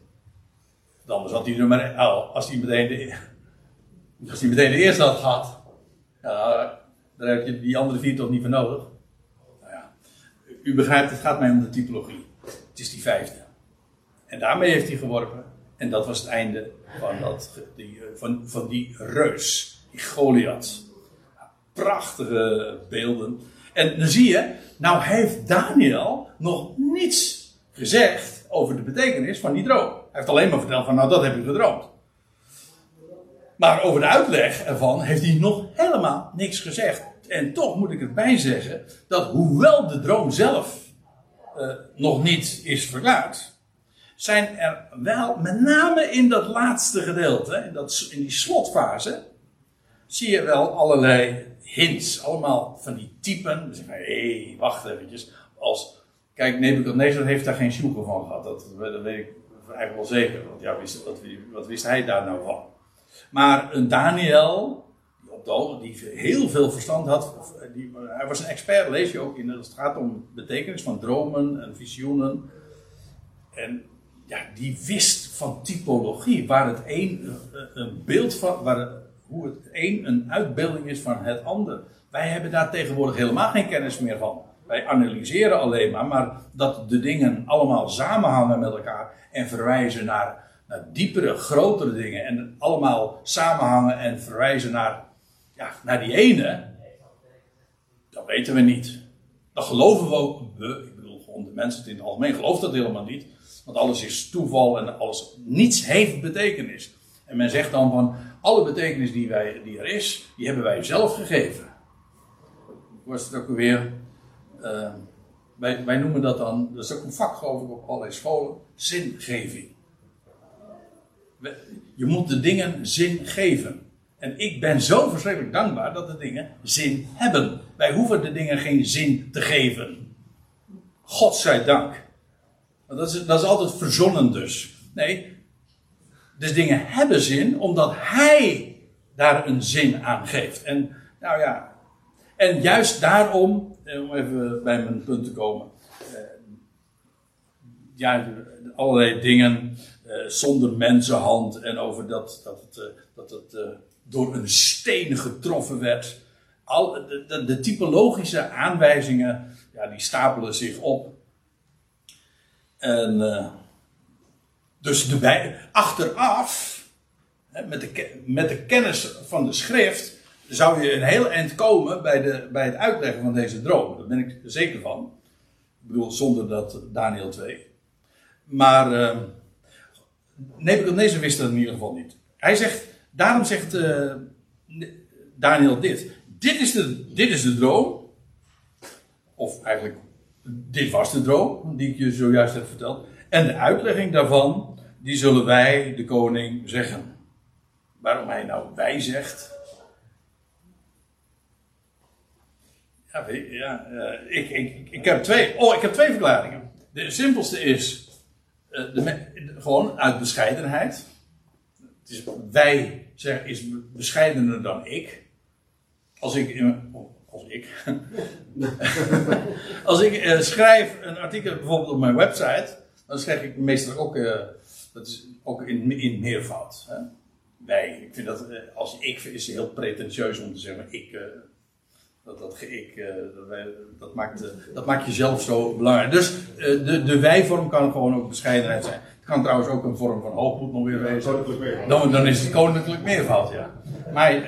A: Anders had hij er maar. Als hij meteen de, als hij meteen de eerste had gehad. Ja, daar heb je die andere vier toch niet voor nodig. U begrijpt, het gaat mij om de typologie. Het is die vijfde. En daarmee heeft hij geworpen. En dat was het einde van, dat, die, van, van die reus, die Goliath. Prachtige beelden. En dan zie je, nou heeft Daniel nog niets gezegd over de betekenis van die droom. Hij heeft alleen maar verteld van, nou dat heb ik gedroomd. Maar over de uitleg ervan heeft hij nog helemaal niks gezegd. En toch moet ik erbij zeggen dat hoewel de droom zelf uh, nog niet is verklaard, zijn er wel, met name in dat laatste gedeelte, in, dat, in die slotfase, zie je wel allerlei hints, allemaal van die typen. Je, hé, hey, wacht eventjes. Als, kijk, Nebuchadnezzar heeft daar geen sjoegen van gehad. Dat, dat weet ik eigenlijk wel zeker. Want ja, wist, wat wist hij daar nou van? Maar een Daniel, die heel veel verstand had. Die, hij was een expert, lees je ook in. Het gaat om betekenis van dromen en visioenen. En ja, die wist van typologie, waar het een een beeld van, waar hoe het een een uitbeelding is van het ander. Wij hebben daar tegenwoordig helemaal geen kennis meer van. Wij analyseren alleen maar, maar dat de dingen allemaal samenhangen met elkaar en verwijzen naar, naar diepere, grotere dingen en allemaal samenhangen en verwijzen naar, ja, naar die ene, dat weten we niet. Dat geloven we ook, we, ik bedoel gewoon de mensen in het algemeen, geloven dat helemaal niet. Want alles is toeval en alles, niets heeft betekenis. En men zegt dan van, alle betekenis die, wij, die er is, die hebben wij zelf gegeven. Was het ook weer, uh, wij, wij noemen dat dan, dat is ook een vak geloof ik op allerlei scholen, zingeving. Je moet de dingen zin geven. En ik ben zo verschrikkelijk dankbaar dat de dingen zin hebben. Wij hoeven de dingen geen zin te geven. God zij dank. Dat is, dat is altijd verzonnen dus. Nee, dus dingen hebben zin omdat hij daar een zin aan geeft. En nou ja, en juist daarom, eh, om even bij mijn punt te komen. Eh, ja, allerlei dingen eh, zonder mensenhand en over dat, dat het, dat het door een steen getroffen werd. Al, de, de, typologische aanwijzingen, ja, die stapelen zich op. En dus de bij, achteraf, met de, met de kennis van de schrift, zou je een heel eind komen bij, de, bij het uitleggen van deze droom. Daar ben ik zeker van. Ik bedoel, zonder dat Daniel 2. Maar uh, Nebuchadnezzar wist dat in ieder geval niet. Hij zegt, daarom zegt uh, Daniel dit. Dit is, de, dit is de droom. Of eigenlijk, dit was de droom die ik je zojuist heb verteld. En de uitlegging daarvan, die zullen wij de koning zeggen. Waarom hij nou wij zegt. Ja, ja uh, ik, ik, ik, heb twee, oh, ik heb twee verklaringen. De simpelste is uh, de, gewoon uit bescheidenheid. Het is, wij zeg, is bescheidener dan ik. Als ik, als ik, [LAUGHS] als ik uh, schrijf een artikel bijvoorbeeld op mijn website, dan schrijf ik meestal ook, uh, dat is ook in, in meervoud. Hè? Wij, ik vind dat, uh, als ik is heel pretentieus om te zeggen, ik, dat, dat ik, dat, wij, dat, maakt, dat maakt jezelf zo belangrijk. Dus de, de wij-vorm kan gewoon ook bescheidenheid zijn. Kan trouwens ook een vorm van hoogmoed nog weer wezen. Dan, dan is het koninklijk meervoud, ja. Maar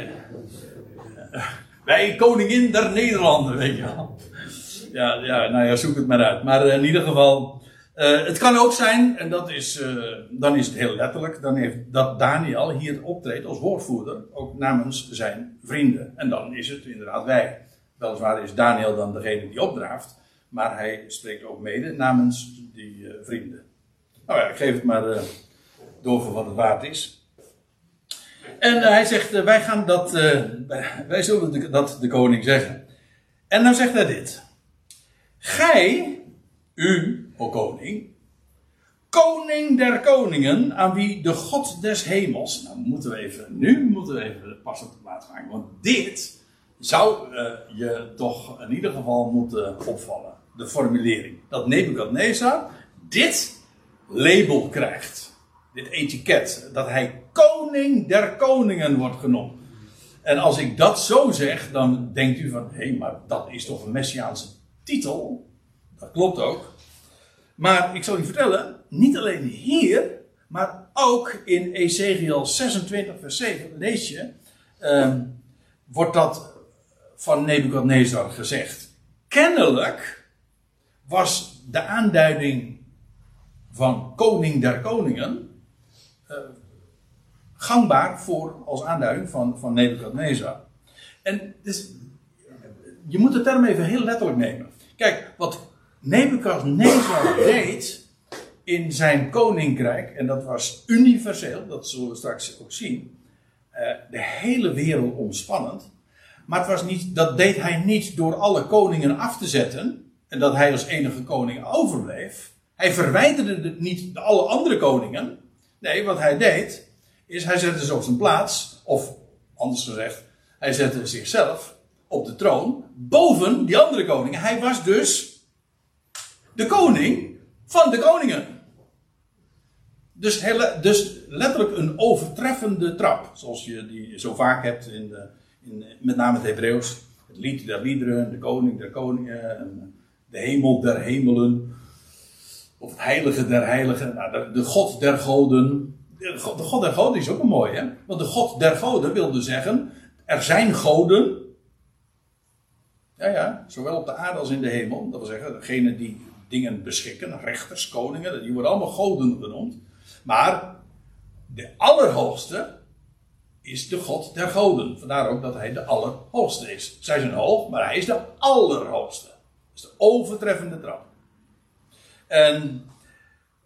A: wij, koningin der Nederlanden, weet je wel. Ja, ja, nou ja, zoek het maar uit. Maar in ieder geval, uh, het kan ook zijn, en dat is, uh, dan is het heel letterlijk, dan heeft, dat Daniel hier optreedt als woordvoerder, ook namens zijn vrienden. En dan is het inderdaad wij. Weliswaar is Daniel dan degene die opdraaft, maar hij spreekt ook mede namens die uh, vrienden. Nou ja, ik geef het maar door voor wat het waard is. En hij zegt, wij gaan dat, wij zullen dat de koning zeggen. En dan zegt hij dit. Gij, u, o koning, koning der koningen, aan wie de God des hemels. Nou, moeten we even, nu moeten we even pas op de plaats maken, want dit zou je toch in ieder geval moeten opvallen. de formulering. Dat Nebukadnezar dit label krijgt. Dit etiket. Dat hij koning der koningen wordt genoemd. En als ik dat zo zeg, dan denkt u van, hé, hey, maar dat is toch een messiaanse titel? Dat klopt ook. Maar ik zal u vertellen, niet alleen hier, maar ook in Ezekiel 26, vers 7, lees je, ehm, wordt dat van Nebukadnezar gezegd. Kennelijk was de aanduiding van koning der koningen uh, gangbaar voor als aanduiding van, van Nebukadnezar. En dus, je moet de term even heel letterlijk nemen. Kijk, wat Nebukadnezar [COUGHS] deed in zijn koninkrijk, en dat was universeel, dat zullen we straks ook zien, uh, de hele wereld omspannend. Maar het was niet, dat deed hij niet door alle koningen af te zetten, en dat hij als enige koning overbleef. Hij verwijderde niet alle andere koningen. Nee, wat hij deed, is hij zette ze op zijn plaats, of anders gezegd, hij zette zichzelf op de troon boven die andere koningen. Hij was dus de koning van de koningen. Dus, dus letterlijk een overtreffende trap, zoals je die zo vaak hebt in, de, in met name het Hebreeuws. Het lied der liederen, de koning der koningen, de hemel der hemelen, of het heilige der heiligen, nou, de, god der goden. De God, de God der goden is ook een mooi, hè? Want de God der goden wilde zeggen, er zijn goden. Ja, ja, zowel op de aarde als in de hemel. Dat wil zeggen, degene die dingen beschikken, rechters, koningen, die worden allemaal goden genoemd. Maar de Allerhoogste is de God der goden. Vandaar ook dat hij de Allerhoogste is. Zij zijn hoog, maar hij is de Allerhoogste. Dat is de overtreffende trap. En,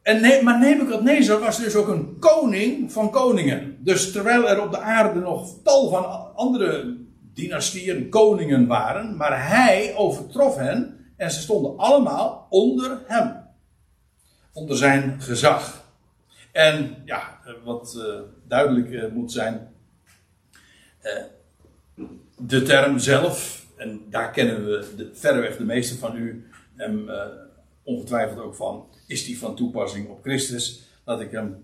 A: en ne maar Nebukadnezar was dus ook een koning van koningen. Dus terwijl er op de aarde nog tal van andere dynastieën, koningen waren, maar hij overtrof hen en ze stonden allemaal onder hem. Onder zijn gezag. En ja, wat uh, duidelijk uh, moet zijn. Uh, de term zelf, en daar kennen we de, verreweg de meeste van u hem ongetwijfeld ook van, is die van toepassing op Christus. Laat ik hem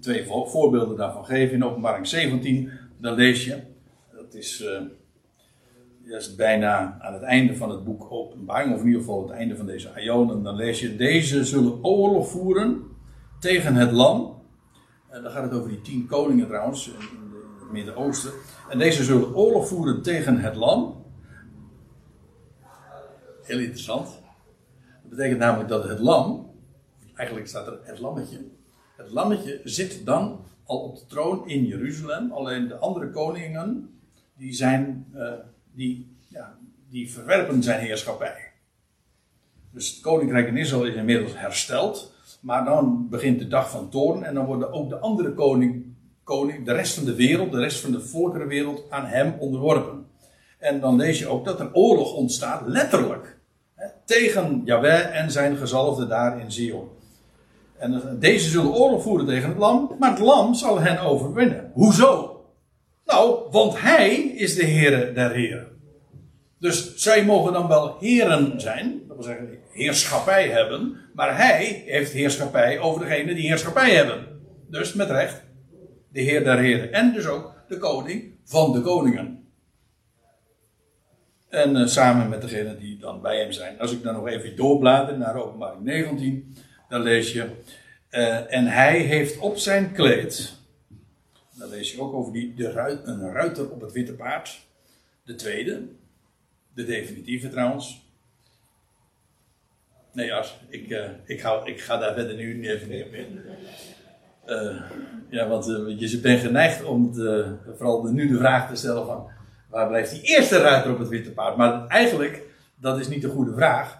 A: twee voorbeelden daarvan geven. In openbaring 17, dan lees je, dat is is bijna aan het einde van het boek Openbaring, of in ieder geval het einde van deze Ionen, dan lees je: Deze zullen oorlog voeren tegen het lam. Dan gaat het over die tien koningen trouwens, in het Midden-Oosten. En deze zullen oorlog voeren tegen het lam. Heel interessant. Betekent namelijk dat het lam, eigenlijk staat er het lammetje. Het lammetje zit dan al op de troon in Jeruzalem. Alleen de andere koningen, die zijn. Uh, die, ja, die verwerpen zijn heerschappij. Dus het koninkrijk in Israël is inmiddels hersteld. Maar dan begint de dag van toorn. En dan worden ook de andere koning, koning, de rest van de wereld, de rest van de volkerenwereld, aan hem onderworpen. En dan lees je ook dat er oorlog ontstaat, letterlijk. Tegen Yahweh en zijn gezalfde daar in Zion. En deze zullen oorlog voeren tegen het lam, maar het lam zal hen overwinnen. Hoezo? Nou, want hij is de Heere der Heren. Dus zij mogen dan wel heren zijn, dat wil zeggen heerschappij hebben, maar hij heeft heerschappij over degene die heerschappij hebben. Dus met recht, de Heer der Heren. En dus ook de koning van de koningen. En uh, samen met degene die dan bij hem zijn. Als ik dan nog even doorblader naar openbaring 19, dan lees je. Uh, en hij heeft op zijn kleed dan lees je ook over die, de ruit, een ruiter op het witte paard. De tweede. De definitieve trouwens. Nee, ja, ik, uh, ik, ga, ik ga daar verder nu niet even op in. Ja, want je bent geneigd om de, vooral nu de vraag te stellen van... Waar blijft die eerste ruiter op het witte paard? Maar eigenlijk, dat is niet de goede vraag.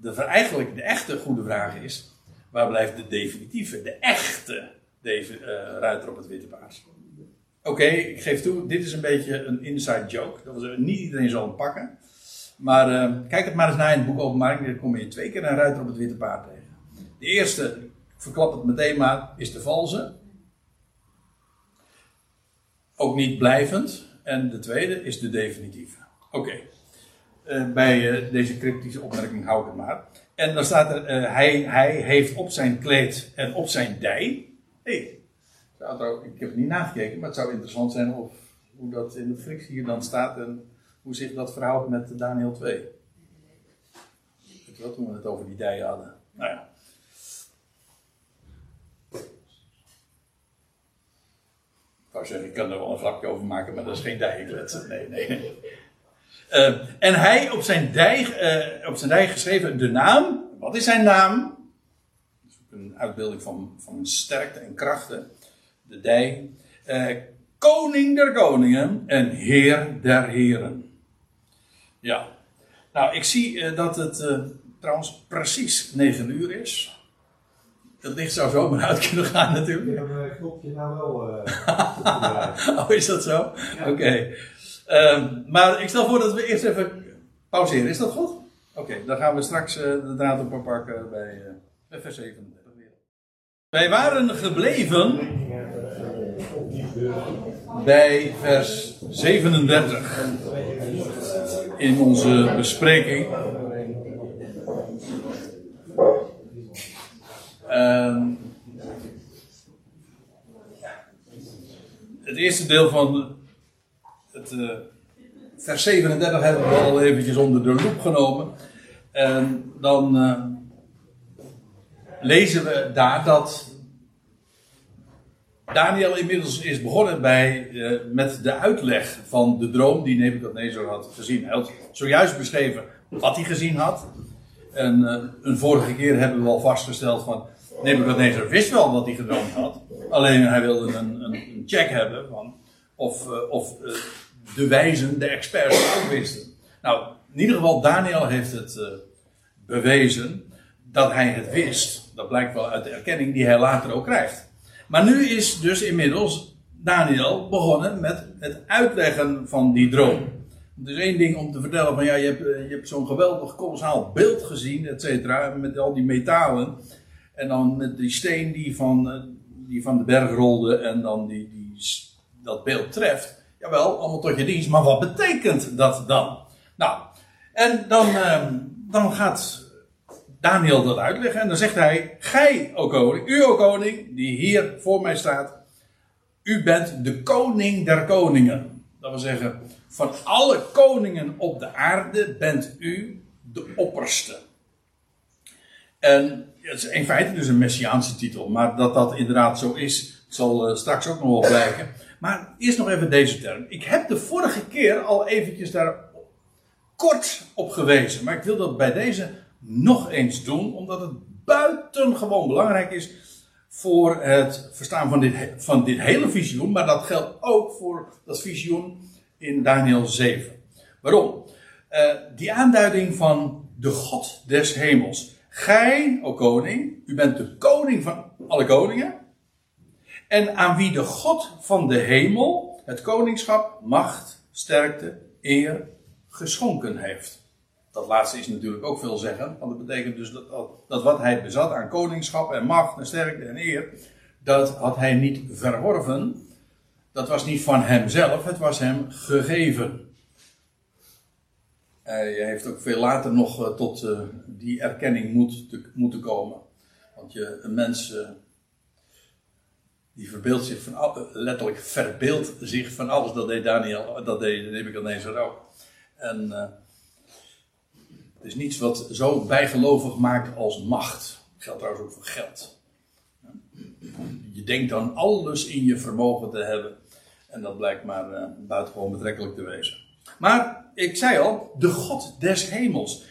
A: De, eigenlijk de echte goede vraag is... Waar blijft de definitieve, de echte de, ruiter op het witte paard? Oké, ik geef toe, dit is een beetje een inside joke. Dat was, niet iedereen zal het pakken. Maar uh, kijk het maar eens naar in het boek Openbaring. Dan kom je twee keer een ruiter op het witte paard tegen. De eerste, ik verklap het meteen maar, is de valse. Ook niet blijvend. En de tweede is de definitieve. Oké. Eh, bij eh, deze cryptische opmerking hou ik het maar. En dan staat er, eh, hij, hij heeft op zijn kleed en op zijn dij. Hey, ik heb het niet nagekeken, maar het zou interessant zijn of, hoe dat in de frictie hier dan staat en hoe zich dat verhoudt met Daniel 2. Weet wel, toen we het over die dij hadden. Nou ja. Wou zeggen, ik kan er wel een grapje over maken, maar dat is geen dijkletsen. Nee, nee. Uh, [LAUGHS] en hij op zijn, dij, uh, op zijn dij geschreven de naam. Wat is zijn naam? Een uitbeelding van, van sterkte en krachten. De dij. Uh, koning der koningen en heer der heren. Ja. Nou, ik zie dat het trouwens precies 9 uur is. Dat licht zou zomaar uit kunnen gaan natuurlijk.
B: Ik heb een knopje nou wel. [LAUGHS]
A: oh, is dat zo? Oké. Okay. Um, maar ik stel voor dat we eerst even pauzeren. Is dat goed? Oké, okay, dan gaan we straks uh, de draad op pakken bij uh, vers 37 weer. Wij waren gebleven bij vers 37 in onze bespreking. Um, het eerste deel van het, uh, vers 37 hebben we al eventjes onder de loep genomen. En dan uh, lezen we daar dat Daniel inmiddels is begonnen bij, uh, met de uitleg van de droom die Nebuchadnezzar had gezien. Hij had zojuist beschreven wat hij gezien had. En een vorige keer hebben we al vastgesteld van Nebuchadnezzar wist wel wat hij gedroomd had. Alleen hij wilde een, een, een check hebben van of, of de wijzen, de experts ook wisten. Nou, in ieder geval, Daniel heeft het uh, bewezen dat hij het wist. Dat blijkt wel uit de erkenning die hij later ook krijgt. Maar nu is dus inmiddels Daniel begonnen met het uitleggen van die droom. Het is één ding om te vertellen van ja, je hebt, eh, je hebt zo'n geweldig kolossaal beeld gezien, et cetera, met al die metalen. En dan met die steen die van, eh, die van de berg rolde en dan die, die, dat beeld treft. Jawel, allemaal tot je dienst, maar wat betekent dat dan? Nou, en dan, uh, dan gaat Daniel dat uitleggen en dan zegt hij: Gij, o koning, u, o koning, die hier voor mij staat, u bent de koning der koningen. Dat wil zeggen, van alle koningen op de aarde bent u de opperste. En het is in feite dus een messiaanse titel, maar dat dat inderdaad zo is, zal uh, straks ook nog wel blijken. Maar eerst nog even deze term. Ik heb de vorige keer al eventjes daar kort op gewezen. Maar ik wil dat bij deze nog eens doen, omdat het buitengewoon belangrijk is voor het verstaan van dit, van dit hele visioen. Maar dat geldt ook voor dat visioen in Daniel 7. Waarom? Uh, die aanduiding van de God des hemels. Gij, o koning, u bent de koning van alle koningen. En aan wie de God van de hemel het koningschap, macht, sterkte, eer geschonken heeft. Dat laatste is natuurlijk ook veel zeggen, want dat betekent dus dat, dat wat hij bezat aan koningschap en macht en sterkte en eer, dat had hij niet verworven. Dat was niet van hemzelf, het was hem gegeven. Hij heeft ook veel later nog eh, tot uh, die erkenning moet te, moeten komen. Want je, een mens uh, die verbeeldt zich van, letterlijk verbeeldt zich van alles. Dat deed Daniel, dat deed Nebuchadnezzar ook. En uh, het is niets wat zo bijgelovig maakt als macht. Dat geldt trouwens ook voor geld. Je denkt dan alles in je vermogen te hebben. En dat blijkt maar uh, buitengewoon betrekkelijk te wezen. Maar ik zei al, de God des hemels.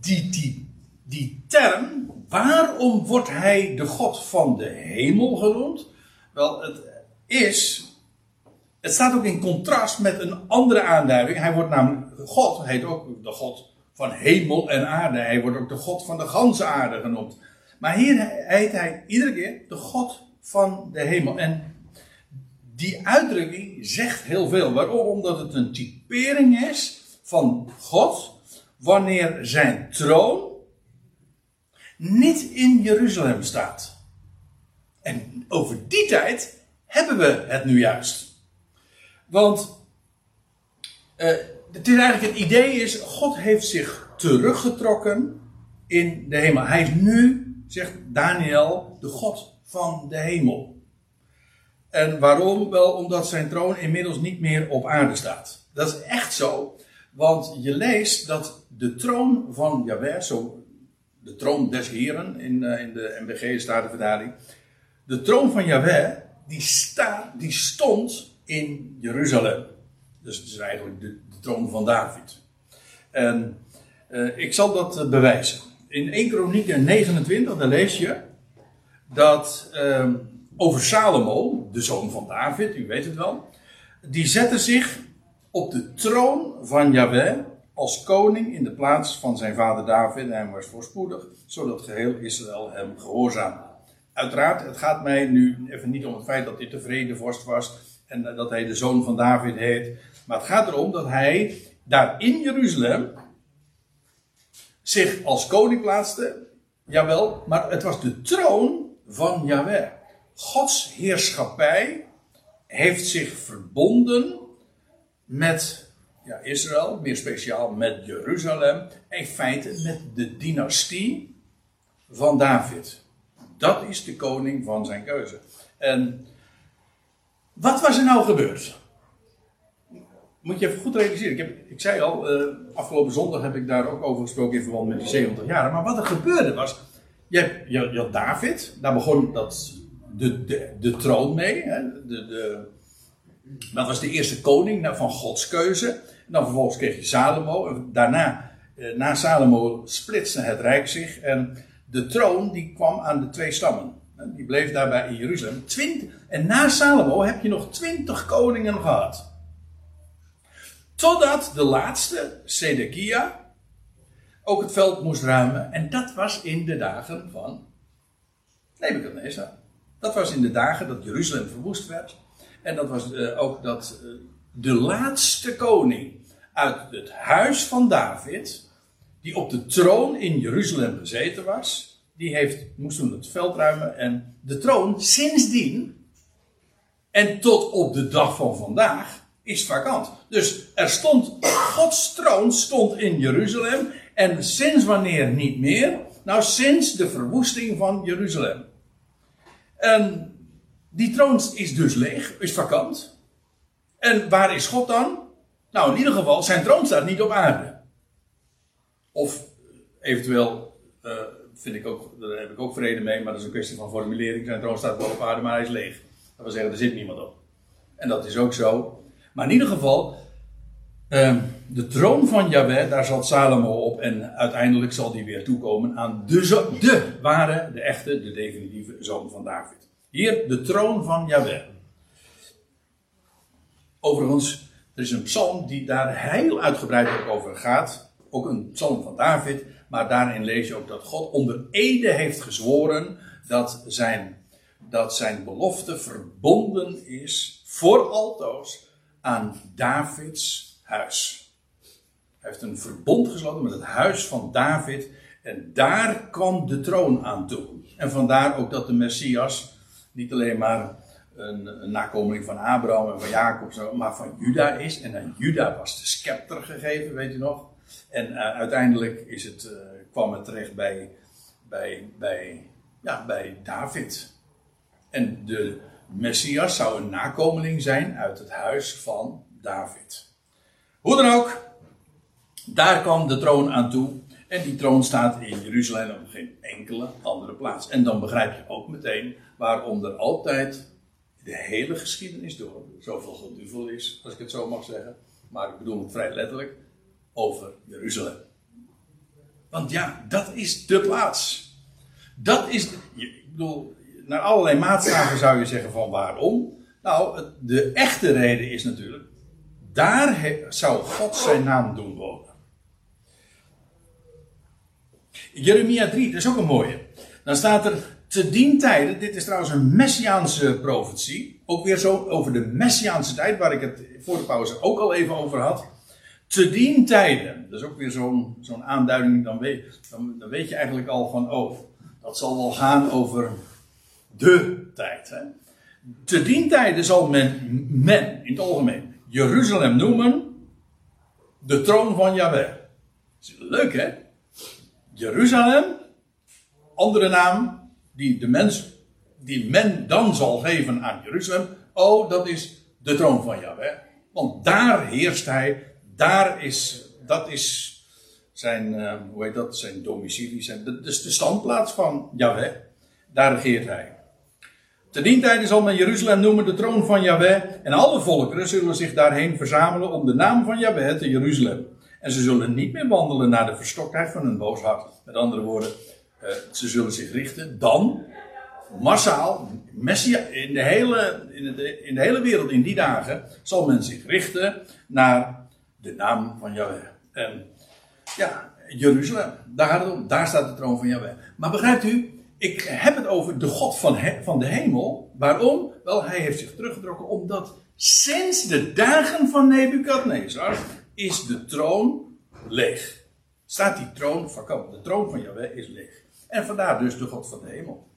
A: Die, die, die term waarom wordt hij de God van de hemel genoemd? Wel, het is. Het staat ook in contrast met een andere aanduiding. Hij wordt namelijk. God heet ook de God van hemel en aarde. Hij wordt ook de God van de ganse aarde genoemd. Maar hier heet hij iedere keer de God van de hemel. En die uitdrukking zegt heel veel. Waarom? Omdat het een typering is van God. Wanneer zijn troon niet in Jeruzalem staat. En over die tijd hebben we het nu juist. Want uh, het is eigenlijk het idee is, God heeft zich teruggetrokken in de hemel. Hij is nu, zegt Daniel, de God van de hemel. En waarom? Wel omdat zijn troon inmiddels niet meer op aarde staat. Dat is echt zo. Want je leest dat de troon van Jahweh, zo de troon des Heren in, uh, in de MBG Statenverdaling. De troon van Yahweh, die, staat, die stond in Jeruzalem. Dus het is eigenlijk de, de troon van David. En uh, ik zal dat uh, bewijzen. In 1 Kronieken 29, daar lees je dat uh, over Salomo, de zoon van David, u weet het wel, die zette zich op de troon van Yahweh als koning in de plaats van zijn vader David en hij was voorspoedig, zodat geheel Israël hem gehoorzaamde. Uiteraard, het gaat mij nu even niet om het feit dat hij tevreden vorst was en dat hij de zoon van David heet, maar het gaat erom dat hij daar in Jeruzalem zich als koning plaatste, jawel, maar het was de troon van Yahweh. Gods heerschappij heeft zich verbonden met ja, Israël, meer speciaal met Jeruzalem, in feite met de dynastie van David. Dat is de koning van zijn keuze. En wat was er nou gebeurd? Moet je even goed realiseren. Ik, heb, ik zei al, uh, afgelopen zondag heb ik daar ook over gesproken in verband met die 70 jaar. Maar wat er gebeurde was, je, je had David, daar begon dat, de, de, troon mee. Hè, de, de, dat was de eerste koning van Gods keuze. En dan vervolgens kreeg je Salomo. Daarna, eh, na Salomo splitste het rijk zich. En de troon die kwam aan de twee stammen. Die bleef daarbij in Jeruzalem. Twintig, en na Salomo heb je nog twintig koningen gehad. Totdat de laatste, Sedekia, ook het veld moest ruimen. En dat was in de dagen van Nebuchadnezzar. Dat was in de dagen dat Jeruzalem verwoest werd. En dat was uh, ook dat uh, de laatste koning uit het huis van David, die op de troon in Jeruzalem gezeten was, die heeft, moest toen het veld ruimen. En de troon sindsdien, en tot op de dag van vandaag, is vakant. Dus er stond, Gods troon stond in Jeruzalem. En sinds wanneer niet meer? Nou, sinds de verwoesting van Jeruzalem. En die troon is dus leeg, is vakant. En waar is God dan? Nou, in ieder geval, zijn troon staat niet op aarde. Of eventueel, uh, vind ik ook, daar heb ik ook vrede mee, maar dat is een kwestie van formulering. Zijn troon staat wel op aarde, maar hij is leeg. Dat wil zeggen, er zit niemand op. En dat is ook zo. Maar in ieder geval, uh, de troon van Yahweh, daar zat Salomo op. En uiteindelijk zal die weer toekomen aan de, de ware, de echte, de definitieve zoon van David. Hier de troon van Yahweh. Overigens, er is een psalm die daar heel uitgebreid over gaat. Ook een psalm van David. Maar daarin lees je ook dat God onder ede heeft gezworen dat zijn, dat zijn belofte verbonden is voor altoos aan Davids huis. Heeft een verbond gesloten met het huis van David. En daar kwam de troon aan toe. En vandaar ook dat de Messias niet alleen maar een, een nakomeling van Abraham en van Jacob, maar van Juda is. En aan Juda was de scepter gegeven, weet u nog. En uh, uiteindelijk is het, uh, kwam het terecht bij, bij, bij, ja, bij David. En de Messias zou een nakomeling zijn uit het huis van David. Hoe dan ook, daar kwam de troon aan toe. En die troon staat in Jeruzalem op geen enkele andere plaats. En dan begrijp je ook meteen waarom er altijd de hele geschiedenis door zoveel geduvel is, als ik het zo mag zeggen. Maar ik bedoel het vrij letterlijk over Jeruzalem. Want ja, dat is de plaats. Dat is, ik bedoel, naar allerlei maatstaven zou je zeggen van waarom. Nou, de echte reden is natuurlijk, daar zou God zijn naam doen wonen. Jeremia 3, dat is ook een mooie. Dan staat er te dien tijden, dit is trouwens een messiaanse profetie, ook weer zo over de messiaanse tijd, waar ik het voor de pauze ook al even over had. Te dien tijden, dat is ook weer zo'n zo'n aanduiding, dan weet, dan, dan, weet je eigenlijk al van, oh, dat zal wel gaan over de tijd. Hè? Te dien tijden zal men, men in het algemeen Jeruzalem noemen de troon van Yahweh. Leuk hè? Jeruzalem, andere naam die de mens, die men dan zal geven aan Jeruzalem. Oh, dat is de troon van Yahweh. Want daar heerst hij, daar is, dat is zijn, uh, hoe heet dat, zijn domicilie, zijn, is de standplaats van Yahweh. Daar regeert hij. Te dien tijde zal men Jeruzalem noemen de troon van Yahweh. En alle volkeren zullen zich daarheen verzamelen om de naam van Yahweh te Jeruzalem. En ze zullen niet meer wandelen naar de verstoktheid van hun boos hart. Met andere woorden, uh, ze zullen zich richten dan massaal, in, de hele, in, de, in de hele wereld in die dagen, zal men zich richten naar de naam van Yahweh. En ja, Jeruzalem, daar gaat het om. Daar staat de troon van Yahweh. Maar begrijpt u, ik heb het over de God van, van de hemel. Waarom? Wel, hij heeft zich teruggetrokken omdat sinds de dagen van Nebukadnezar is de troon leeg. Staat die troon vakant. De troon van Yahweh is leeg. En vandaar dus de God van de hemel.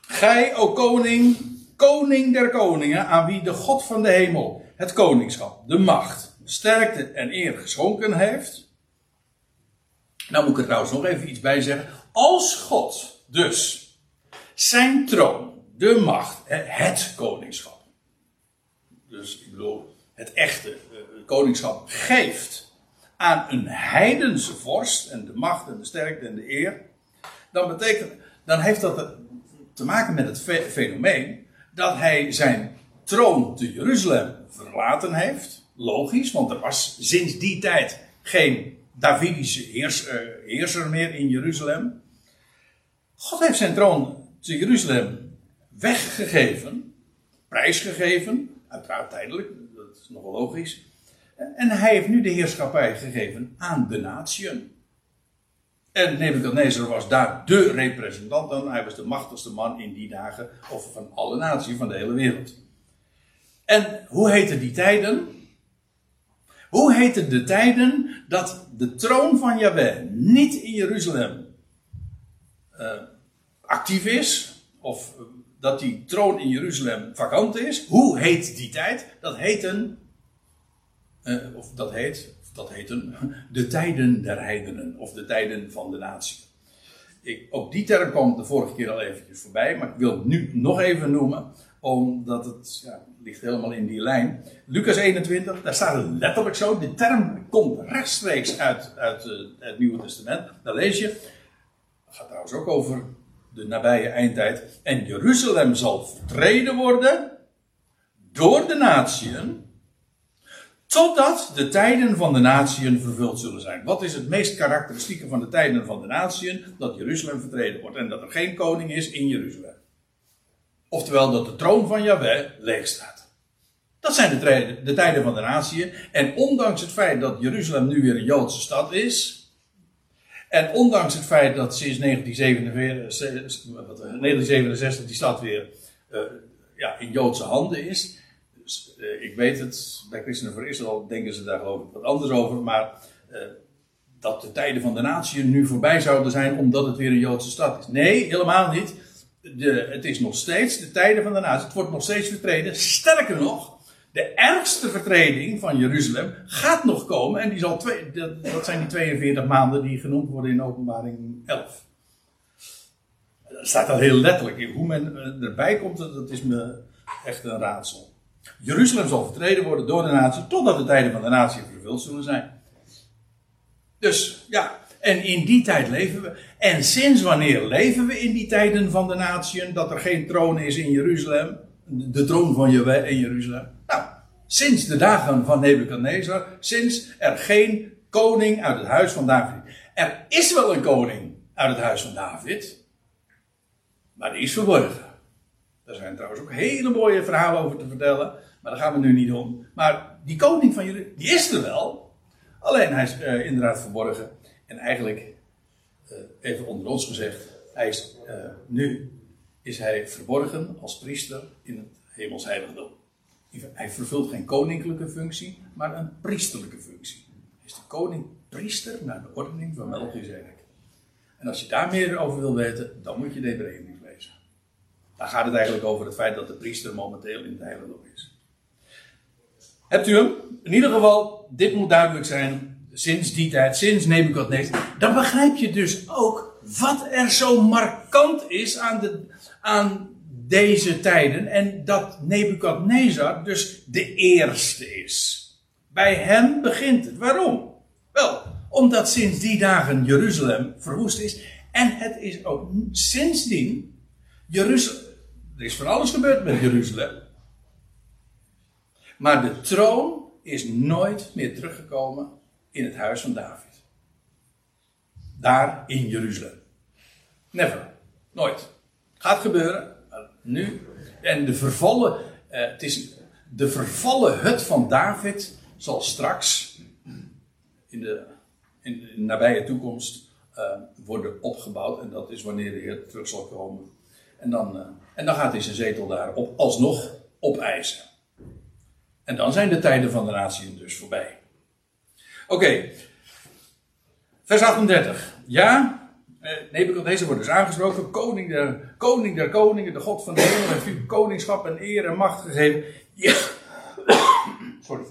A: Gij, o koning, koning der koningen, aan wie de God van de hemel het koningschap, de macht, sterkte en eer geschonken heeft. Nou moet ik er trouwens nog even iets bij zeggen. Als God dus zijn troon, de macht, het koningschap. Dus ik bedoel, het echte eh, koningschap geeft aan een heidense vorst en de macht en de sterkte en de eer. Dan betekent, dan heeft dat te maken met het fenomeen dat hij zijn troon te Jeruzalem verlaten heeft. Logisch, want er was sinds die tijd geen Davidische heers, uh, heerser meer in Jeruzalem. God heeft zijn troon te Jeruzalem weggegeven, prijsgegeven, uiteraard tijdelijk, dat is nogal logisch. En hij heeft nu de heerschappij gegeven aan de natieën. En Nebuchadnezzar was daar de representant. Dan. Hij was de machtigste man in die dagen. Of van alle naties van de hele wereld. En hoe heten die tijden? Hoe heten de tijden dat de troon van Yahweh niet in Jeruzalem uh, actief is? Of dat die troon in Jeruzalem vakant is? Hoe heet die tijd? Dat heten. Uh, of dat heet dat heten [LAUGHS] de tijden der heidenen of de tijden van de natie. Ik, ook die term kwam de vorige keer al eventjes voorbij, maar ik wil het nu nog even noemen, omdat het ja, ligt helemaal in die lijn. Lucas 21, daar staat letterlijk zo. De term komt rechtstreeks uit, uit uh, het Nieuwe Testament. Daar lees je. Het gaat trouwens ook over de nabije eindtijd. En Jeruzalem zal vertreden worden door de natieën Totdat de tijden van de natieën vervuld zullen zijn. Wat is het meest karakteristieke van de tijden van de natieën? Dat Jeruzalem vertreden wordt en dat er geen koning is in Jeruzalem. Oftewel dat de troon van Yahweh leeg staat. Dat zijn de, tijden, de tijden van de natieën. En ondanks het feit dat Jeruzalem nu weer een Joodse stad is. En ondanks het feit dat sinds 1967 die stad weer uh, ja, in Joodse handen is dus, ik weet het, bij Christenen voor Israël denken ze daar geloof ik wat anders over, maar dat de tijden van de natie nu voorbij zouden zijn omdat het weer een Joodse stad is. Nee, helemaal niet. De, het is nog steeds de tijden van de natie. Het wordt nog steeds vertreden. Sterker nog, de ergste vertreding van Jeruzalem gaat nog komen. En die zal twee, dat, zijn die 42 maanden die genoemd worden in openbaring 11. Dat staat al heel letterlijk. Hoe men eh, erbij komt, dat is me echt een raadsel. Jeruzalem zal vertreden worden door de natie, totdat de tijden van de natie vervuld zullen zijn. Dus ja, en in die tijd leven we. En sinds wanneer leven we in die tijden van de natieën, dat er geen troon is in Jeruzalem? De troon van Jehovah in Jeruzalem. Nou, sinds de dagen van Nebukadnezar, sinds er geen koning uit het huis van David. Er is wel een koning uit het huis van David, maar die is verborgen. Daar zijn trouwens ook hele mooie verhalen over te vertellen. Maar daar gaan we nu niet om. Maar die koning van jullie, die is er wel. Alleen hij is uh, inderdaad verborgen. En eigenlijk, uh, even onder ons gezegd, hij is, uh, nu is hij verborgen als priester in het hemelsheiligdom. Hij vervult geen koninklijke functie, maar een priesterlijke functie. Hij is de koning-priester naar de ordening van Melchizedek. En als je daar meer over wil weten, dan moet je de Hebreeënbrief daar gaat het eigenlijk over het feit dat de priester momenteel in het heiligdom is. Hebt u hem? In ieder geval, dit moet duidelijk zijn. Sinds die tijd, sinds Nebukadnezar. Dan begrijp je dus ook wat er zo markant is aan, de, aan deze tijden. En dat Nebukadnezar dus de eerste is. Bij hem begint het. Waarom? Wel, omdat sinds die dagen Jeruzalem verwoest is. En het is ook sindsdien Jeruzalem. Er is van alles gebeurd met Jeruzalem. Maar de troon is nooit meer teruggekomen in het huis van David. Daar in Jeruzalem. Never. Nooit. Gaat gebeuren. nu. En de vervallen. Eh, het is de vervallen hut van David zal straks in de, in de nabije toekomst uh, worden opgebouwd. En dat is wanneer de Heer terug zal komen. En dan, uh, en dan gaat hij zijn zetel daar op, alsnog opeisen. En dan zijn de tijden van de natie dus voorbij. Oké, vers 38. Ja, eh, Nebuchadnezzar wordt dus aangesproken, koning der, koning der koningen, de God van de hemel, heeft u koningschap en eer en macht gegeven. Ja, sorry.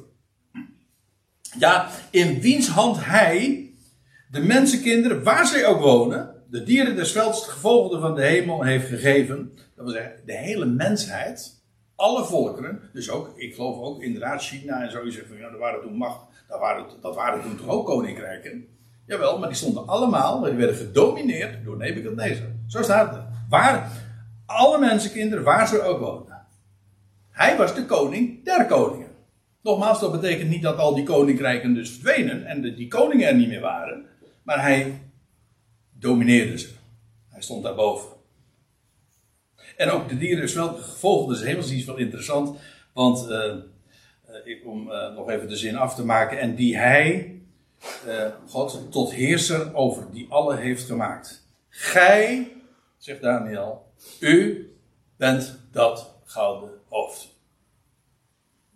A: Ja, in wiens hand hij de mensenkinderen, waar zij ook wonen, de dieren des velds, de gevolgden van de hemel heeft gegeven. Dat wil zeggen, de hele mensheid, alle volkeren, dus ook, ik geloof ook inderdaad China en zo, van ja, dat waren toen macht, dat waren, dat waren toen toch ook koninkrijken. Jawel, maar die stonden allemaal, die werden gedomineerd door Nebuchadnezzar. Zo staat het. Waar alle mensenkinderen, waar ze ook wonen. Hij was de koning der koningen. Nogmaals, dat betekent niet dat al die koninkrijken dus verdwenen en die koningen er niet meer waren. Maar hij domineerde ze. Hij stond daarboven. En ook de dieren is wel gevolgd, dus helemaal iets wel interessant. Want, uh, om uh, nog even de zin af te maken, en die hij, God, tot heerser over die alle heeft gemaakt. Gij, zegt Daniel, u bent dat gouden hoofd.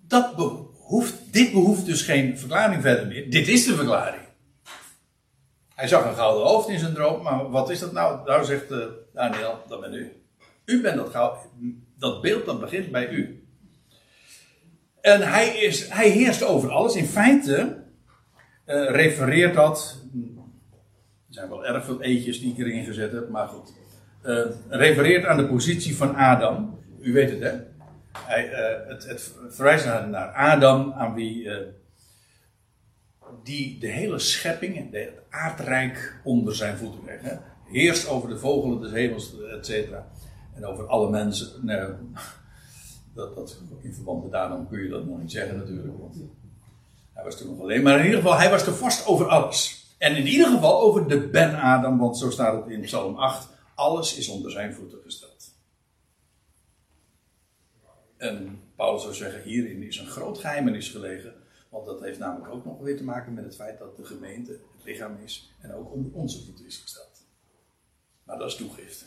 A: Dat behoeft, dit behoeft dus geen verklaring verder meer. Dit is de verklaring. Hij zag een gouden hoofd in zijn droom, maar wat is dat nou? Nou zegt Daniel, dat ben u. U bent dat goud. Dat beeld dat begint bij u. En hij, is, hij heerst over alles. In feite uh, refereert dat. Er zijn wel erg veel eetjes die ik erin gezet heb, maar goed. Uh, refereert aan de positie van Adam. U weet het, hè? Hij, uh, het, het, verwijst naar, Adam, aan wie. die de hele schepping, het aardrijk onder zijn voeten kreeg. Heerst over de vogelen des hemels, et cetera. En over alle mensen. Nee, [LAUGHS] dat, dat, in verband met daarom kun je dat nog niet zeggen natuurlijk. Want hij was toen nog alleen. Maar in ieder geval, hij was te vast over alles. En in ieder geval over de Ben-Adam, want zo staat het in Psalm 8. Alles is onder zijn voeten gesteld. En Paulus zou zeggen, hierin is een groot geheimenis gelegen. Want dat heeft namelijk ook nog weer te maken met het feit dat de gemeente het lichaam is en ook onder onze voeten is gesteld. Maar dat is toegift.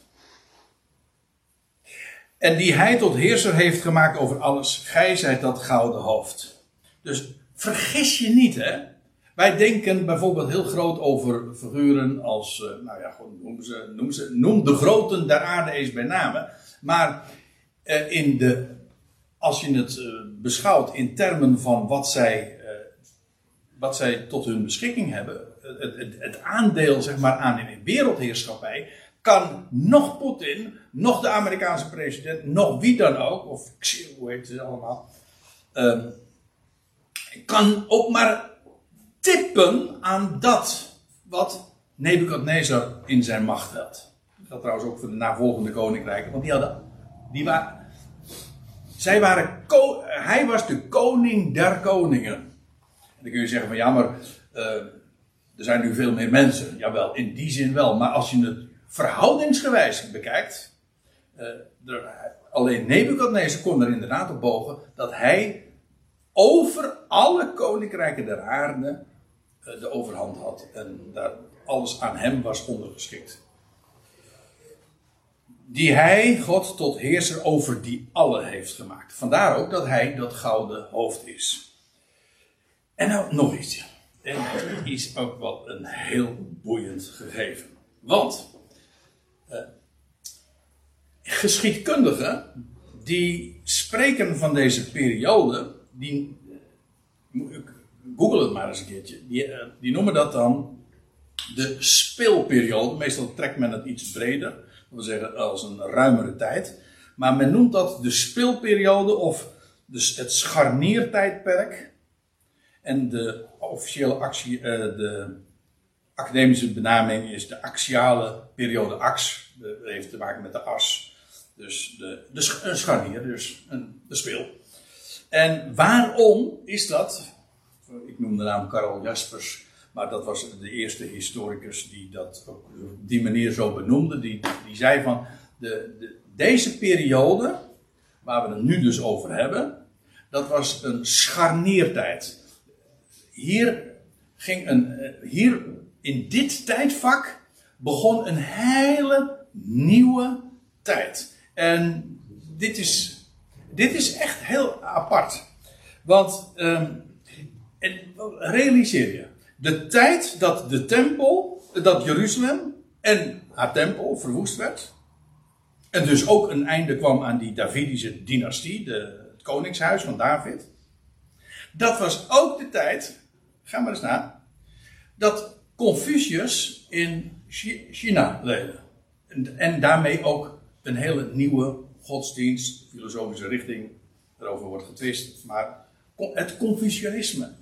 A: En die hij tot heerser heeft gemaakt over alles. Gij zijt dat gouden hoofd. Dus vergis je niet, hè. Wij denken bijvoorbeeld heel groot over figuren als, uh, nou ja, noem, ze, noem, ze, noem de groten der aarde eens bij name. Maar uh, in de, als je het uh, beschouwt in termen van wat zij, wat zij tot hun beschikking hebben, het, het, het aandeel zeg maar, aan een wereldheerschappij, kan nog Poetin, nog de Amerikaanse president, nog wie dan ook, of hoe heet ze allemaal, uh, kan ook maar tippen aan dat wat Nebukadnezar in zijn macht had. Dat trouwens ook voor de navolgende koninkrijken, want die hadden, die waren, zij waren, hij was de koning der koningen. En dan kun je zeggen van ja, maar uh, er zijn nu veel meer mensen. Jawel, in die zin wel. Maar als je het verhoudingsgewijs bekijkt, uh, alleen Nebukadnezar kon er inderdaad op bogen dat hij over alle koninkrijken der aarde de overhand had en dat alles aan hem was ondergeschikt. Die hij, God, tot heerser over die alle heeft gemaakt. Vandaar ook dat hij dat gouden hoofd is. En nou nog iets. En dat is ook wel een heel boeiend gegeven. Want uh, geschiedkundigen die spreken van deze periode, die, Google het maar eens een keertje. Die, eh, die noemen dat dan de speelperiode. Meestal trekt men het iets breder. Dat wil zeggen als een ruimere tijd. Maar men noemt dat de speelperiode of dus het scharniertijdperk. En de officiële actie, uh, de academische benaming is de axiale periode ax. Dat heeft te maken met de as. Dus de, de een scharnier, dus een, de speel. En waarom is dat? Ik noem de naam Karel Jaspers, maar dat was de eerste historicus die dat op die manier zo benoemde. Die, die zei van, de, de, deze periode, waar we het nu dus over hebben, dat was een scharniertijd. Hier ging een, eh, hier in dit tijdvak begon een hele nieuwe tijd. En dit is, dit is echt heel apart. Want um, realiseer je, de tijd dat de tempel, dat Jeruzalem en haar tempel verwoest werd. En dus ook een einde kwam aan die Davidische dynastie, de, het koningshuis van David. Dat was ook de tijd, ga maar eens na, dat Confucius in China leefde. En, en daarmee ook een hele nieuwe godsdienst, filosofische richting, erover wordt getwist. Maar het Confucianisme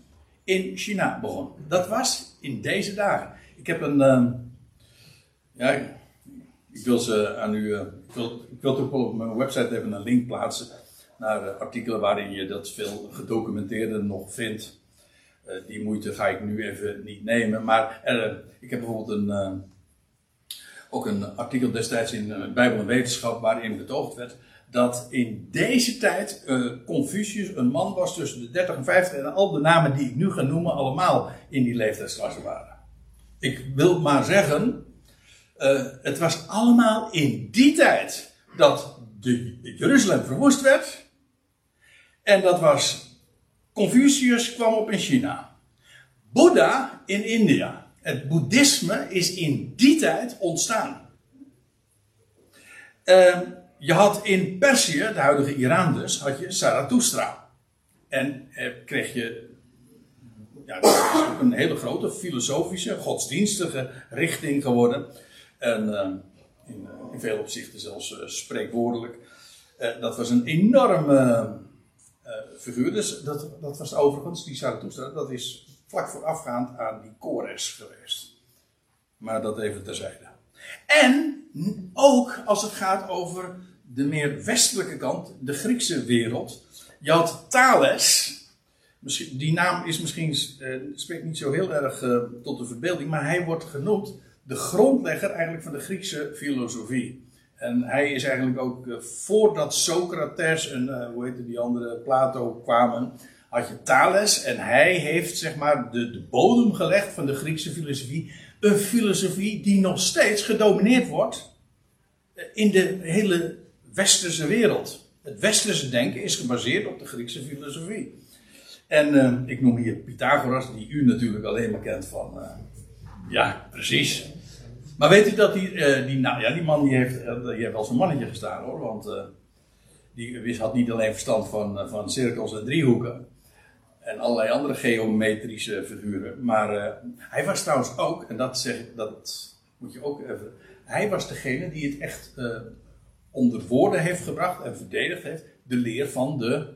A: in China begon. Dat was in deze dagen. Ik heb een. Uh, ja, ik wil ze aan u. Uh, ik wil, ik wil op mijn website even een link plaatsen naar uh, artikelen waarin je dat veel gedocumenteerde nog vindt. Eh, die moeite ga ik nu even niet nemen. Maar ik heb bijvoorbeeld een ook een artikel destijds in Bijbel en Wetenschap waarin betoogd werd dat in deze tijd uh, Confucius een man was tussen de 30 en 50 en al de namen die ik nu ga noemen allemaal in die leeftijdsklasse waren. Ik wil maar zeggen, uh, het was allemaal in die tijd dat de Jeruzalem verwoest werd en dat was Confucius kwam op in China. Boeddha in India. Het boeddhisme is in die tijd ontstaan. Uh, je had in Perzië, de huidige Iran dus, had je Zarathustra. En eh, kreeg je ja, een hele grote filosofische, godsdienstige richting geworden. En uh, in, in veel opzichten zelfs uh, spreekwoordelijk. Dat was een enorme figuur. Dus dat, dat was overigens, die Zarathustra, dat is vlak voorafgaand aan die Kores geweest. Maar dat even terzijde. En ook als het gaat over de meer westelijke kant, de Griekse wereld. Je had Thales. Die naam is misschien, eh, spreekt niet zo heel erg eh, tot de verbeelding, maar hij wordt genoemd de grondlegger eigenlijk van de Griekse filosofie. En hij is eigenlijk ook uh, voordat Socrates en hoe heette die andere Plato kwamen, had je Thales en hij heeft zeg maar de, de bodem gelegd van de Griekse filosofie. Een filosofie die nog steeds gedomineerd wordt eh, in de hele westerse wereld. Het westerse denken is gebaseerd op de Griekse filosofie. En uh, ik noem hier Pythagoras, die u natuurlijk alleen maar kent van. Uh, ja, precies. Maar weet u dat die, uh, die, nou, ja, die man die heeft, die heeft wel zo'n mannetje gestaan hoor. Want die had niet alleen verstand van, van cirkels en driehoeken en allerlei andere geometrische figuren. Maar hij was trouwens ook, en dat, zeg, dat moet je ook even. Hij was degene die het echt onder woorden heeft gebracht en verdedigd heeft. De leer van de,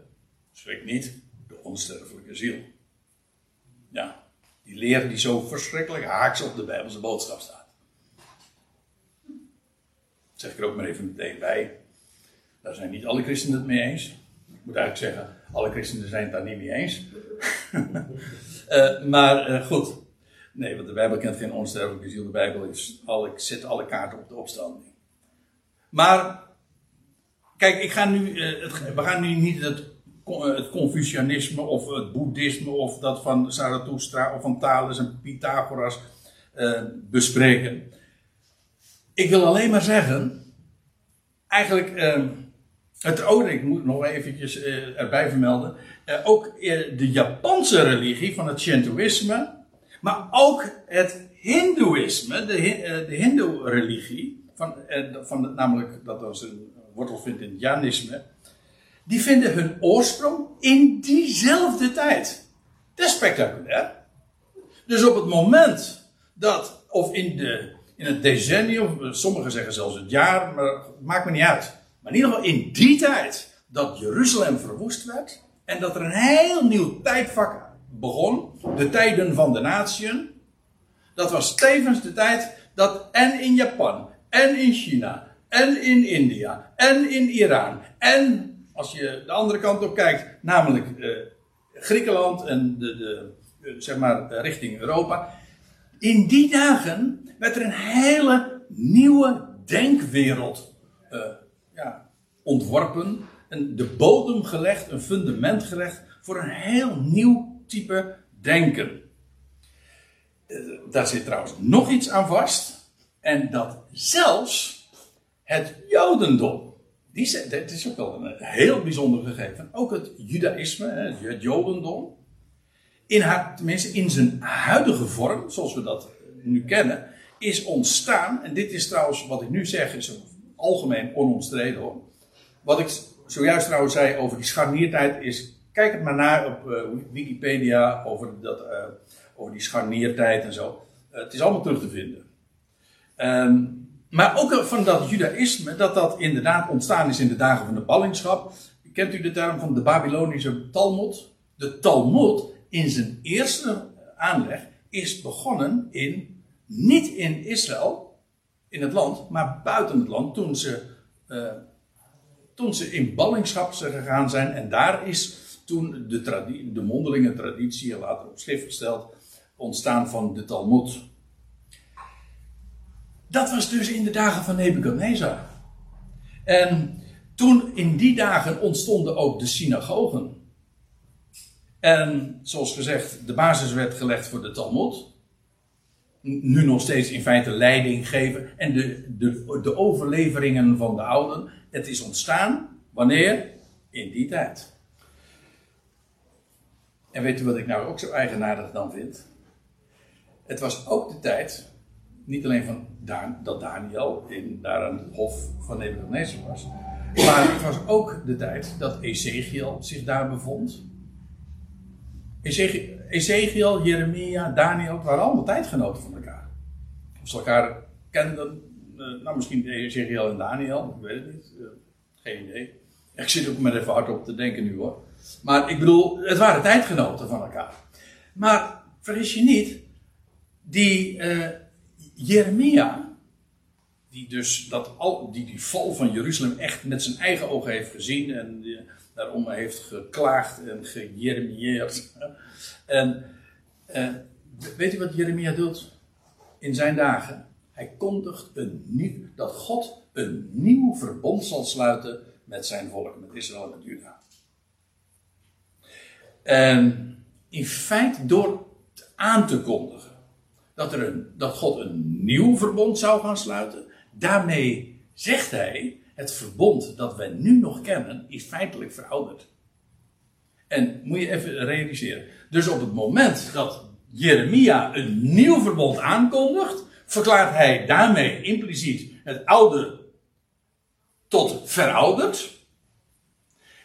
A: spreek niet, de onsterfelijke ziel. Ja, die leer die zo verschrikkelijk haaks op de Bijbelse boodschap staat. Dat zeg ik er ook maar even meteen bij. Daar zijn niet alle christenen het mee eens. Ik moet eigenlijk zeggen, alle christenen zijn het daar niet mee eens. uh, [LAUGHS] maar uh, goed. Nee, want de Bijbel kent geen onsterfelijke ziel. De Bijbel is alle, zet alle kaarten op de opstanding. Maar, kijk, ik ga nu, het, we gaan nu niet het, het Confucianisme of het Boeddhisme of dat van Zarathustra of van Thales en Pythagoras bespreken. Ik wil alleen maar zeggen, eigenlijk het oude, ik moet nog eventjes erbij vermelden. Ook de Japanse religie van het Shintoïsme. Maar ook het Hindoeïsme, de, de Hindoe-religie. Van, van, namelijk dat als een wortel vindt in het Janisme. Die vinden hun oorsprong in diezelfde tijd. Dat is spectaculair. Dus op het moment dat, of in, de, in het decennium, sommigen zeggen zelfs het jaar, maar maakt me niet uit. Maar in ieder geval in die tijd dat Jeruzalem verwoest werd en dat er een heel nieuw tijdvak begon, de tijden van de natieën, dat was tevens de tijd dat en in Japan, en in China, en in India, en in Iran, en als je de andere kant op kijkt, namelijk eh, Griekenland en de, de, eh, zeg maar richting Europa. In die dagen werd er een hele nieuwe denkwereld uh, ja, ontworpen. En de bodem gelegd, een fundament gelegd voor een heel nieuw type denken. Daar zit trouwens nog iets aan vast. En dat zelfs het Jodendom die, het is ook wel een heel bijzonder gegeven. Ook het Judaïsme, het Jodendom. In haar, tenminste in zijn huidige vorm, zoals we dat nu kennen, is ontstaan. En dit is trouwens, wat ik nu zeg, is algemeen onomstreden hoor. Wat ik zojuist trouwens zei over die scharniertijd is. Kijk het maar naar op uh, Wikipedia over, dat, uh, over die scharniertijd en zo. Uh, het is allemaal terug te vinden. Um, maar ook van dat judaïsme, dat dat inderdaad ontstaan is in de dagen van de ballingschap. Kent u de term van de Babylonische Talmud? De Talmud in zijn eerste aanleg is begonnen in, niet in Israël, in het land, maar buiten het land, toen ze, uh, toen ze in ballingschap gegaan zijn. En daar is toen de, de mondelinge traditie, later op schrift gesteld, ontstaan van de Talmud. Dat was dus in de dagen van Nebuchadnezzar. En toen in die dagen ontstonden ook de synagogen. En zoals gezegd, de basis werd gelegd voor de Talmud. Nu nog steeds in feite leiding geven. En de, de, de overleveringen van de ouden. Het is ontstaan. Wanneer? In die tijd. En weet u wat ik nou ook zo eigenaardig dan vind? Het was ook de tijd niet alleen van dat Daniel in, daar aan het hof van Nebuchadnezzar was. Maar het was ook de tijd dat Ezekiel zich daar bevond. Ezekiel, Jeremia, Daniel waren allemaal tijdgenoten van elkaar. Of ze elkaar kenden, uh, nou misschien Ezekiel en Daniel, ik weet het niet. Uh, geen idee. Ik zit ook met even hard op te denken nu hoor. Maar ik bedoel, het waren tijdgenoten van elkaar. Maar vergis je niet, die, uh, Jeremia, die dus dat al, die, val van Jeruzalem echt met zijn eigen ogen heeft gezien en daarom heeft geklaagd en gejeremieerd. En eh, weet u wat Jeremia doet in zijn dagen? Hij kondigt een nieuw, dat God een nieuw verbond zal sluiten met zijn volk, met Israël en met Juda. En in feite door aan te kondigen dat, er dat God een nieuw verbond zou gaan sluiten. Daarmee zegt hij, het verbond dat wij nu nog kennen, is feitelijk verouderd. En moet je even realiseren. Dus op het moment dat Jeremia een nieuw verbond aankondigt, verklaart hij daarmee impliciet het oude tot verouderd.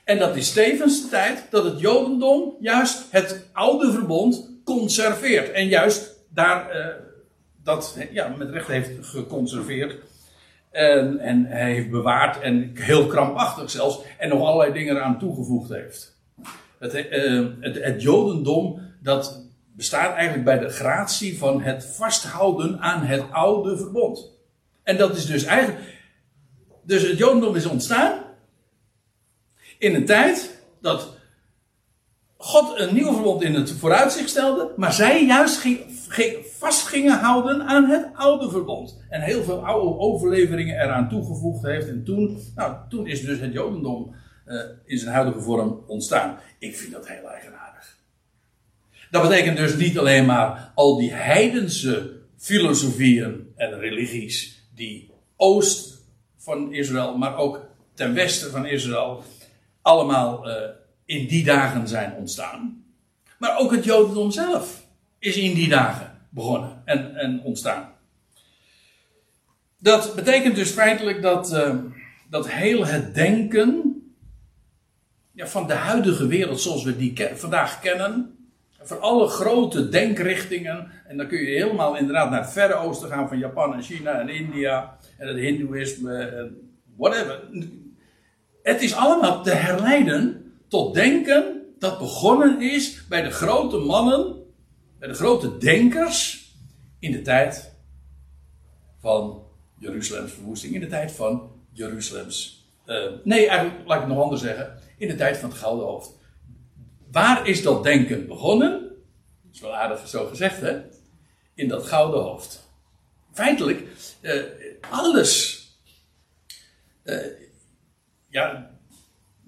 A: En dat is tevens de tijd dat het Jodendom juist het oude verbond conserveert. En juist daar uh, dat ja, met recht heeft geconserveerd. En, en hij heeft bewaard en heel krampachtig zelfs. En nog allerlei dingen eraan toegevoegd heeft. Het, uh, het, het Jodendom dat bestaat eigenlijk bij de gratie van het vasthouden aan het oude verbond. En dat is dus eigenlijk. Dus het Jodendom is ontstaan. In een tijd dat God een nieuw verbond in het vooruitzicht stelde. Maar zij juist vast gingen houden aan het oude verbond. En heel veel oude overleveringen eraan toegevoegd heeft. En toen, nou, toen is dus het Jodendom uh, in zijn huidige vorm ontstaan. Ik vind dat heel eigenaardig. Dat betekent dus niet alleen maar al die heidense filosofieën en religies die oost van Israël, maar ook ten westen van Israël, allemaal uh, in die dagen zijn ontstaan. Maar ook het Jodendom zelf is in die dagen begonnen en, en ontstaan. Dat betekent dus feitelijk dat, uh, dat heel het denken ja, van de huidige wereld zoals we die vandaag kennen, Van alle grote denkrichtingen. En dan kun je helemaal inderdaad naar het Verre Oosten gaan, van Japan en China en India. En het Hindoeïsme whatever. Het is allemaal te herleiden tot denken dat begonnen is bij de grote mannen, bij de grote denkers in de tijd van Jeruzalems verwoesting, in de tijd van Jeruzalems. Uh, nee, eigenlijk laat ik het nog anders zeggen. In de tijd van het Gouden Hoofd. Waar is dat denken begonnen? Dat is wel aardig zo gezegd, hè? In dat Gouden Hoofd. Feitelijk, uh, alles. Uh, ja,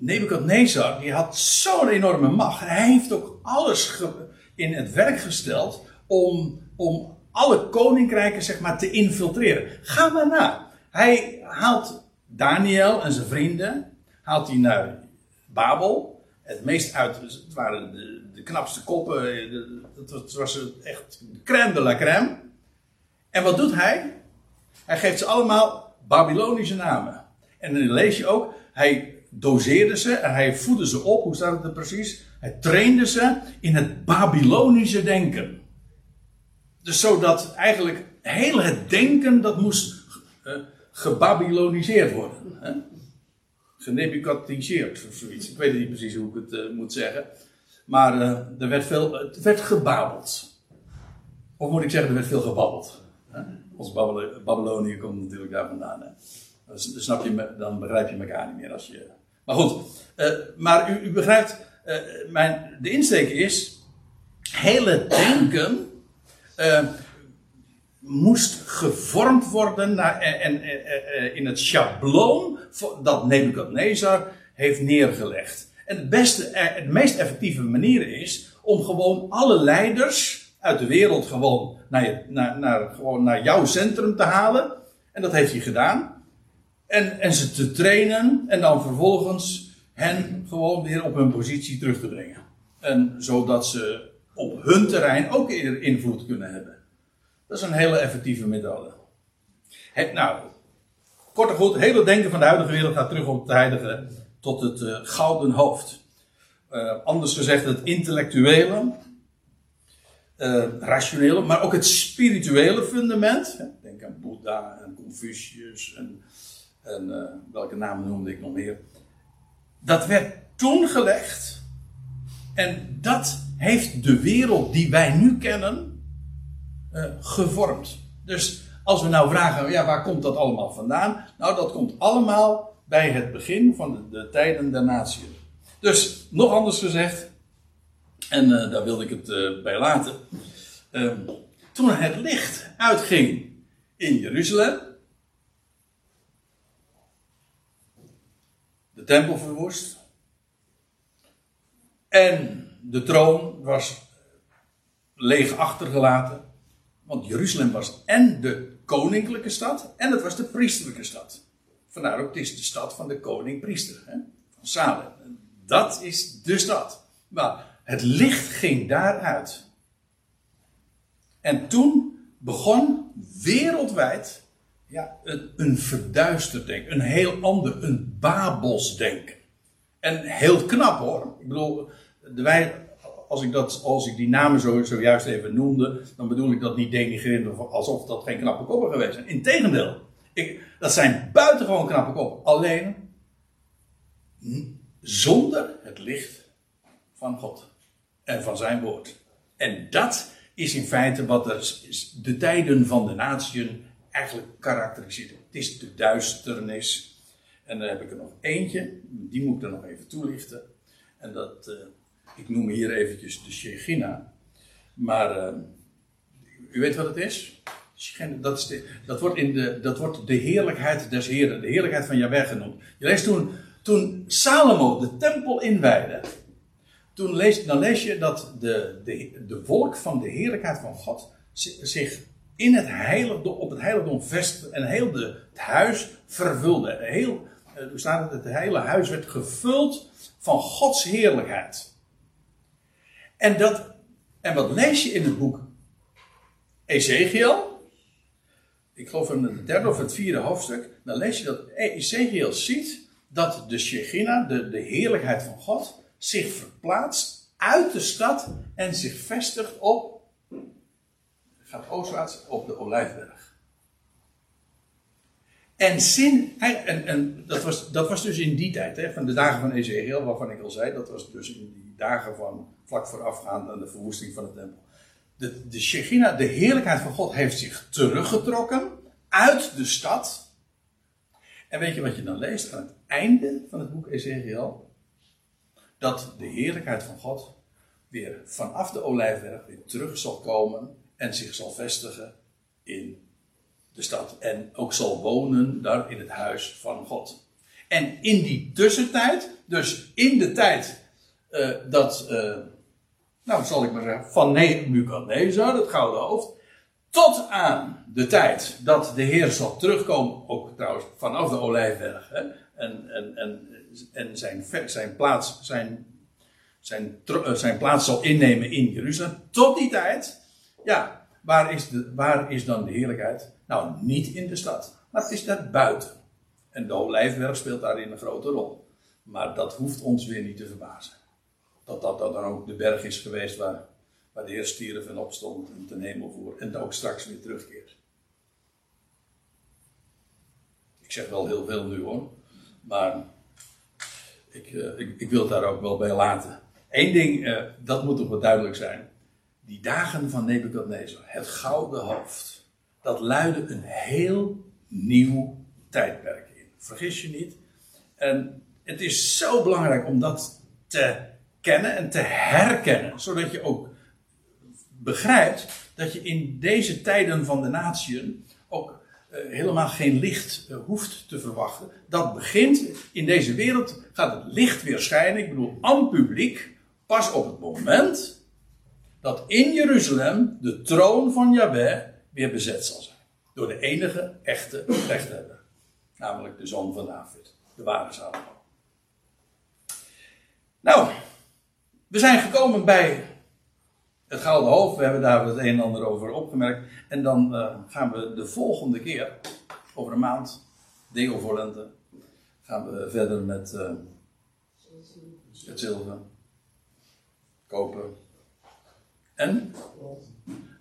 A: Nebuchadnezzar, die had zo'n enorme macht. Hij heeft ook alles in het werk gesteld om, om alle koninkrijken zeg maar te infiltreren. Ga maar na. Hij haalt Daniel en zijn vrienden, haalt hij naar Babel. Het meest uit, het waren de, de knapste koppen, het was echt crème de la crème. En wat doet hij? Hij geeft ze allemaal Babylonische namen. En dan lees je ook, hij doseerde ze en hij voedde ze op. Hoe staat het er precies? Hij trainde ze in het Babylonische denken. Dus zodat eigenlijk heel het denken dat moest uh, gebabyloniseerd worden. Hè? Of zoiets. Ik weet niet precies hoe ik het uh, moet zeggen. Maar uh, er werd veel, het werd gebabeld. Of moet ik zeggen, er werd veel gebabbeld. Hè? Ons Babylonië komt natuurlijk daar vandaan. Hè? Dan snap je, dan begrijp je elkaar niet meer als je. Maar goed, maar u, u begrijpt, mijn, de insteek is, hele denken uh, moest gevormd worden naar, en, in het schabloon dat Nebuchadnezzar heeft neergelegd. En het, beste, het meest effectieve manier is om gewoon alle leiders uit de wereld gewoon naar, je, naar, naar, gewoon naar jouw centrum te halen. En dat heeft hij gedaan. En, en ze te trainen en dan vervolgens hen gewoon weer op hun positie terug te brengen. En zodat ze op hun terrein ook invloed kunnen hebben. Dat is een hele effectieve methode. Nou, kort en goed, het hele denken van de huidige wereld gaat terug op het heilige, tot het uh, gouden hoofd. Uh, anders gezegd, het intellectuele, uh, rationele, maar ook het spirituele fundament. Denk aan Boeddha en Confucius en, en welke namen noemde ik nog meer. Dat werd toen gelegd. En dat heeft de wereld die wij nu kennen uh, gevormd. Dus als we nou vragen, ja, waar komt dat allemaal vandaan? Nou, dat komt allemaal bij het begin van de, de tijden der natie. Dus, nog anders gezegd, en uh, daar wilde ik het bij laten. Ehm, toen het licht uitging in Jeruzalem, de tempel verwoest, en de troon was leeg achtergelaten. Want Jeruzalem was en de koninklijke stad en het was de priesterlijke stad. Vandaar ook, het is de stad van de koning-priester. Van Salem. Dat is de stad. Maar het licht ging daaruit. En toen begon wereldwijd ja, een, een verduisterd denken. Een heel ander, een Babels denken. En heel knap hoor. Ik bedoel, wij, als ik, dat, als ik die namen zo, zojuist even noemde, dan bedoel ik dat niet denigrerend alsof dat geen knappe koppen geweest zijn. Integendeel, ik, dat zijn buitengewoon knappe koppen. Alleen zonder het licht van God en van zijn woord. En dat is in feite wat de tijden van de natieën eigenlijk karakteriseert. Het is de duisternis. En dan heb ik er nog eentje, die moet ik er nog even toelichten. En dat, uh, ik noem hier eventjes de Shechina. Maar uh, u weet wat het is? Dat, is de, dat, wordt in de, dat wordt de heerlijkheid des Heren, de heerlijkheid van Jahweh genoemd. Je leest toen, toen Salomo de tempel inwijde, toen lees, dan je dat de, de, de wolk van de heerlijkheid van God zich in het heiligdom, op het heiligdom vestigde en heel de, het huis vervulde. Heel, er eh, staat het, het hele huis werd gevuld van Gods heerlijkheid. En, dat, en wat lees je in het boek Ezekiel? Ik geloof in het derde of het vierde hoofdstuk. Dan lees je dat Ezekiel ziet dat de Shechina, de, de heerlijkheid van God, zich verplaatst uit de stad en zich vestigt op, gaat oostwaarts, op de Olijfberg. En, dat, was, dat was dus in die tijd, hè, van de dagen van Ezekiel, waarvan ik al zei, dat was dus in die dagen van vlak voorafgaand aan de verwoesting van de tempel. De, de Shechina, de heerlijkheid van God, heeft zich teruggetrokken uit de stad. En weet je wat je dan leest aan het einde van het boek Ezekiel? Dat de heerlijkheid van God weer vanaf de olijfberg weer terug zal komen en zich zal vestigen in de stad. En ook zal wonen daar in het huis van God. En in die tussentijd, dus in de tijd uh, dat, uh, nou zal ik maar zeggen, van Nebuchadnezzar, het gouden hoofd, tot aan de tijd dat de Heer zal terugkomen, ook trouwens vanaf de Olijfberg, hè, en, en, en, en zijn, zijn, plaats, zijn, eh, zijn plaats zal innemen in Jeruzalem, tot die tijd, ja, waar is, de, waar is dan de heerlijkheid? Nou, niet in de stad, maar het is daar buiten. En de Olijfberg speelt daarin een grote rol. Maar dat hoeft ons weer niet te verbazen. Dat dat dan ook de berg is geweest waar, waar de Heer stierf en opstond en ten hemel voer. En ook straks weer terugkeert. Ik zeg wel heel veel nu hoor. Maar ik, uh, ik, ik, wil het daar ook wel bij laten. Eén ding, uh, dat moet toch wel duidelijk zijn. Die dagen van Nebuchadnezzar, het gouden hoofd, dat luidde een heel nieuw tijdperk in. Vergis je niet. En het is zo belangrijk om dat te kennen en te herkennen, zodat je ook begrijpt dat je in deze tijden van de natieën ook uh, helemaal geen licht uh, hoeft te verwachten. Dat begint in deze wereld, gaat het licht weer schijnen, ik bedoel aan publiek, pas op het moment dat in Jeruzalem de troon van Yahweh weer bezet zal zijn. Door de enige echte rechthebber. Namelijk de zoon van David, de ware Salomo. Nou, we zijn gekomen bij het Gouden Hoofd. We hebben daar het een en ander over opgemerkt. En dan uh, gaan we de volgende keer, over een maand, deel voor lente, gaan we verder met uh, het zilver, koper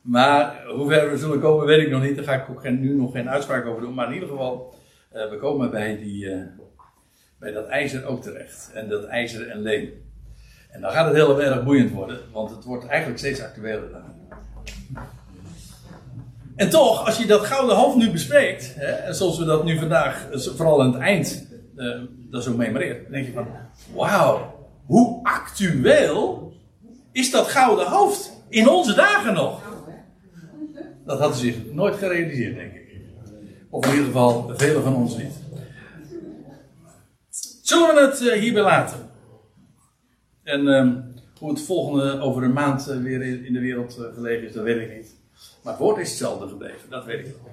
A: Maar hoe ver we zullen komen, weet ik nog niet. Daar ga ik ook geen, nu nog geen uitspraak over doen. Maar in ieder geval, uh, we komen bij, die, bij dat ijzer ook terecht. En dat ijzer en leem. En dan gaat het heel erg boeiend worden, want het wordt eigenlijk steeds actueler. En toch, als je dat gouden hoofd nu bespreekt, hè, zoals we dat nu vandaag, vooral aan het eind, dat zo memoreert, denk je van, wauw, hoe actueel is dat gouden hoofd in onze dagen nog? Dat hadden ze zich nooit gerealiseerd, denk ik. Of in ieder geval, velen van ons niet. Zullen we het uh, hierbij laten? En um, hoe het volgende over een maand uh, weer in de wereld uh, gelegen is, dat weet ik niet. Maar het woord is hetzelfde gebleven, dat weet ik wel.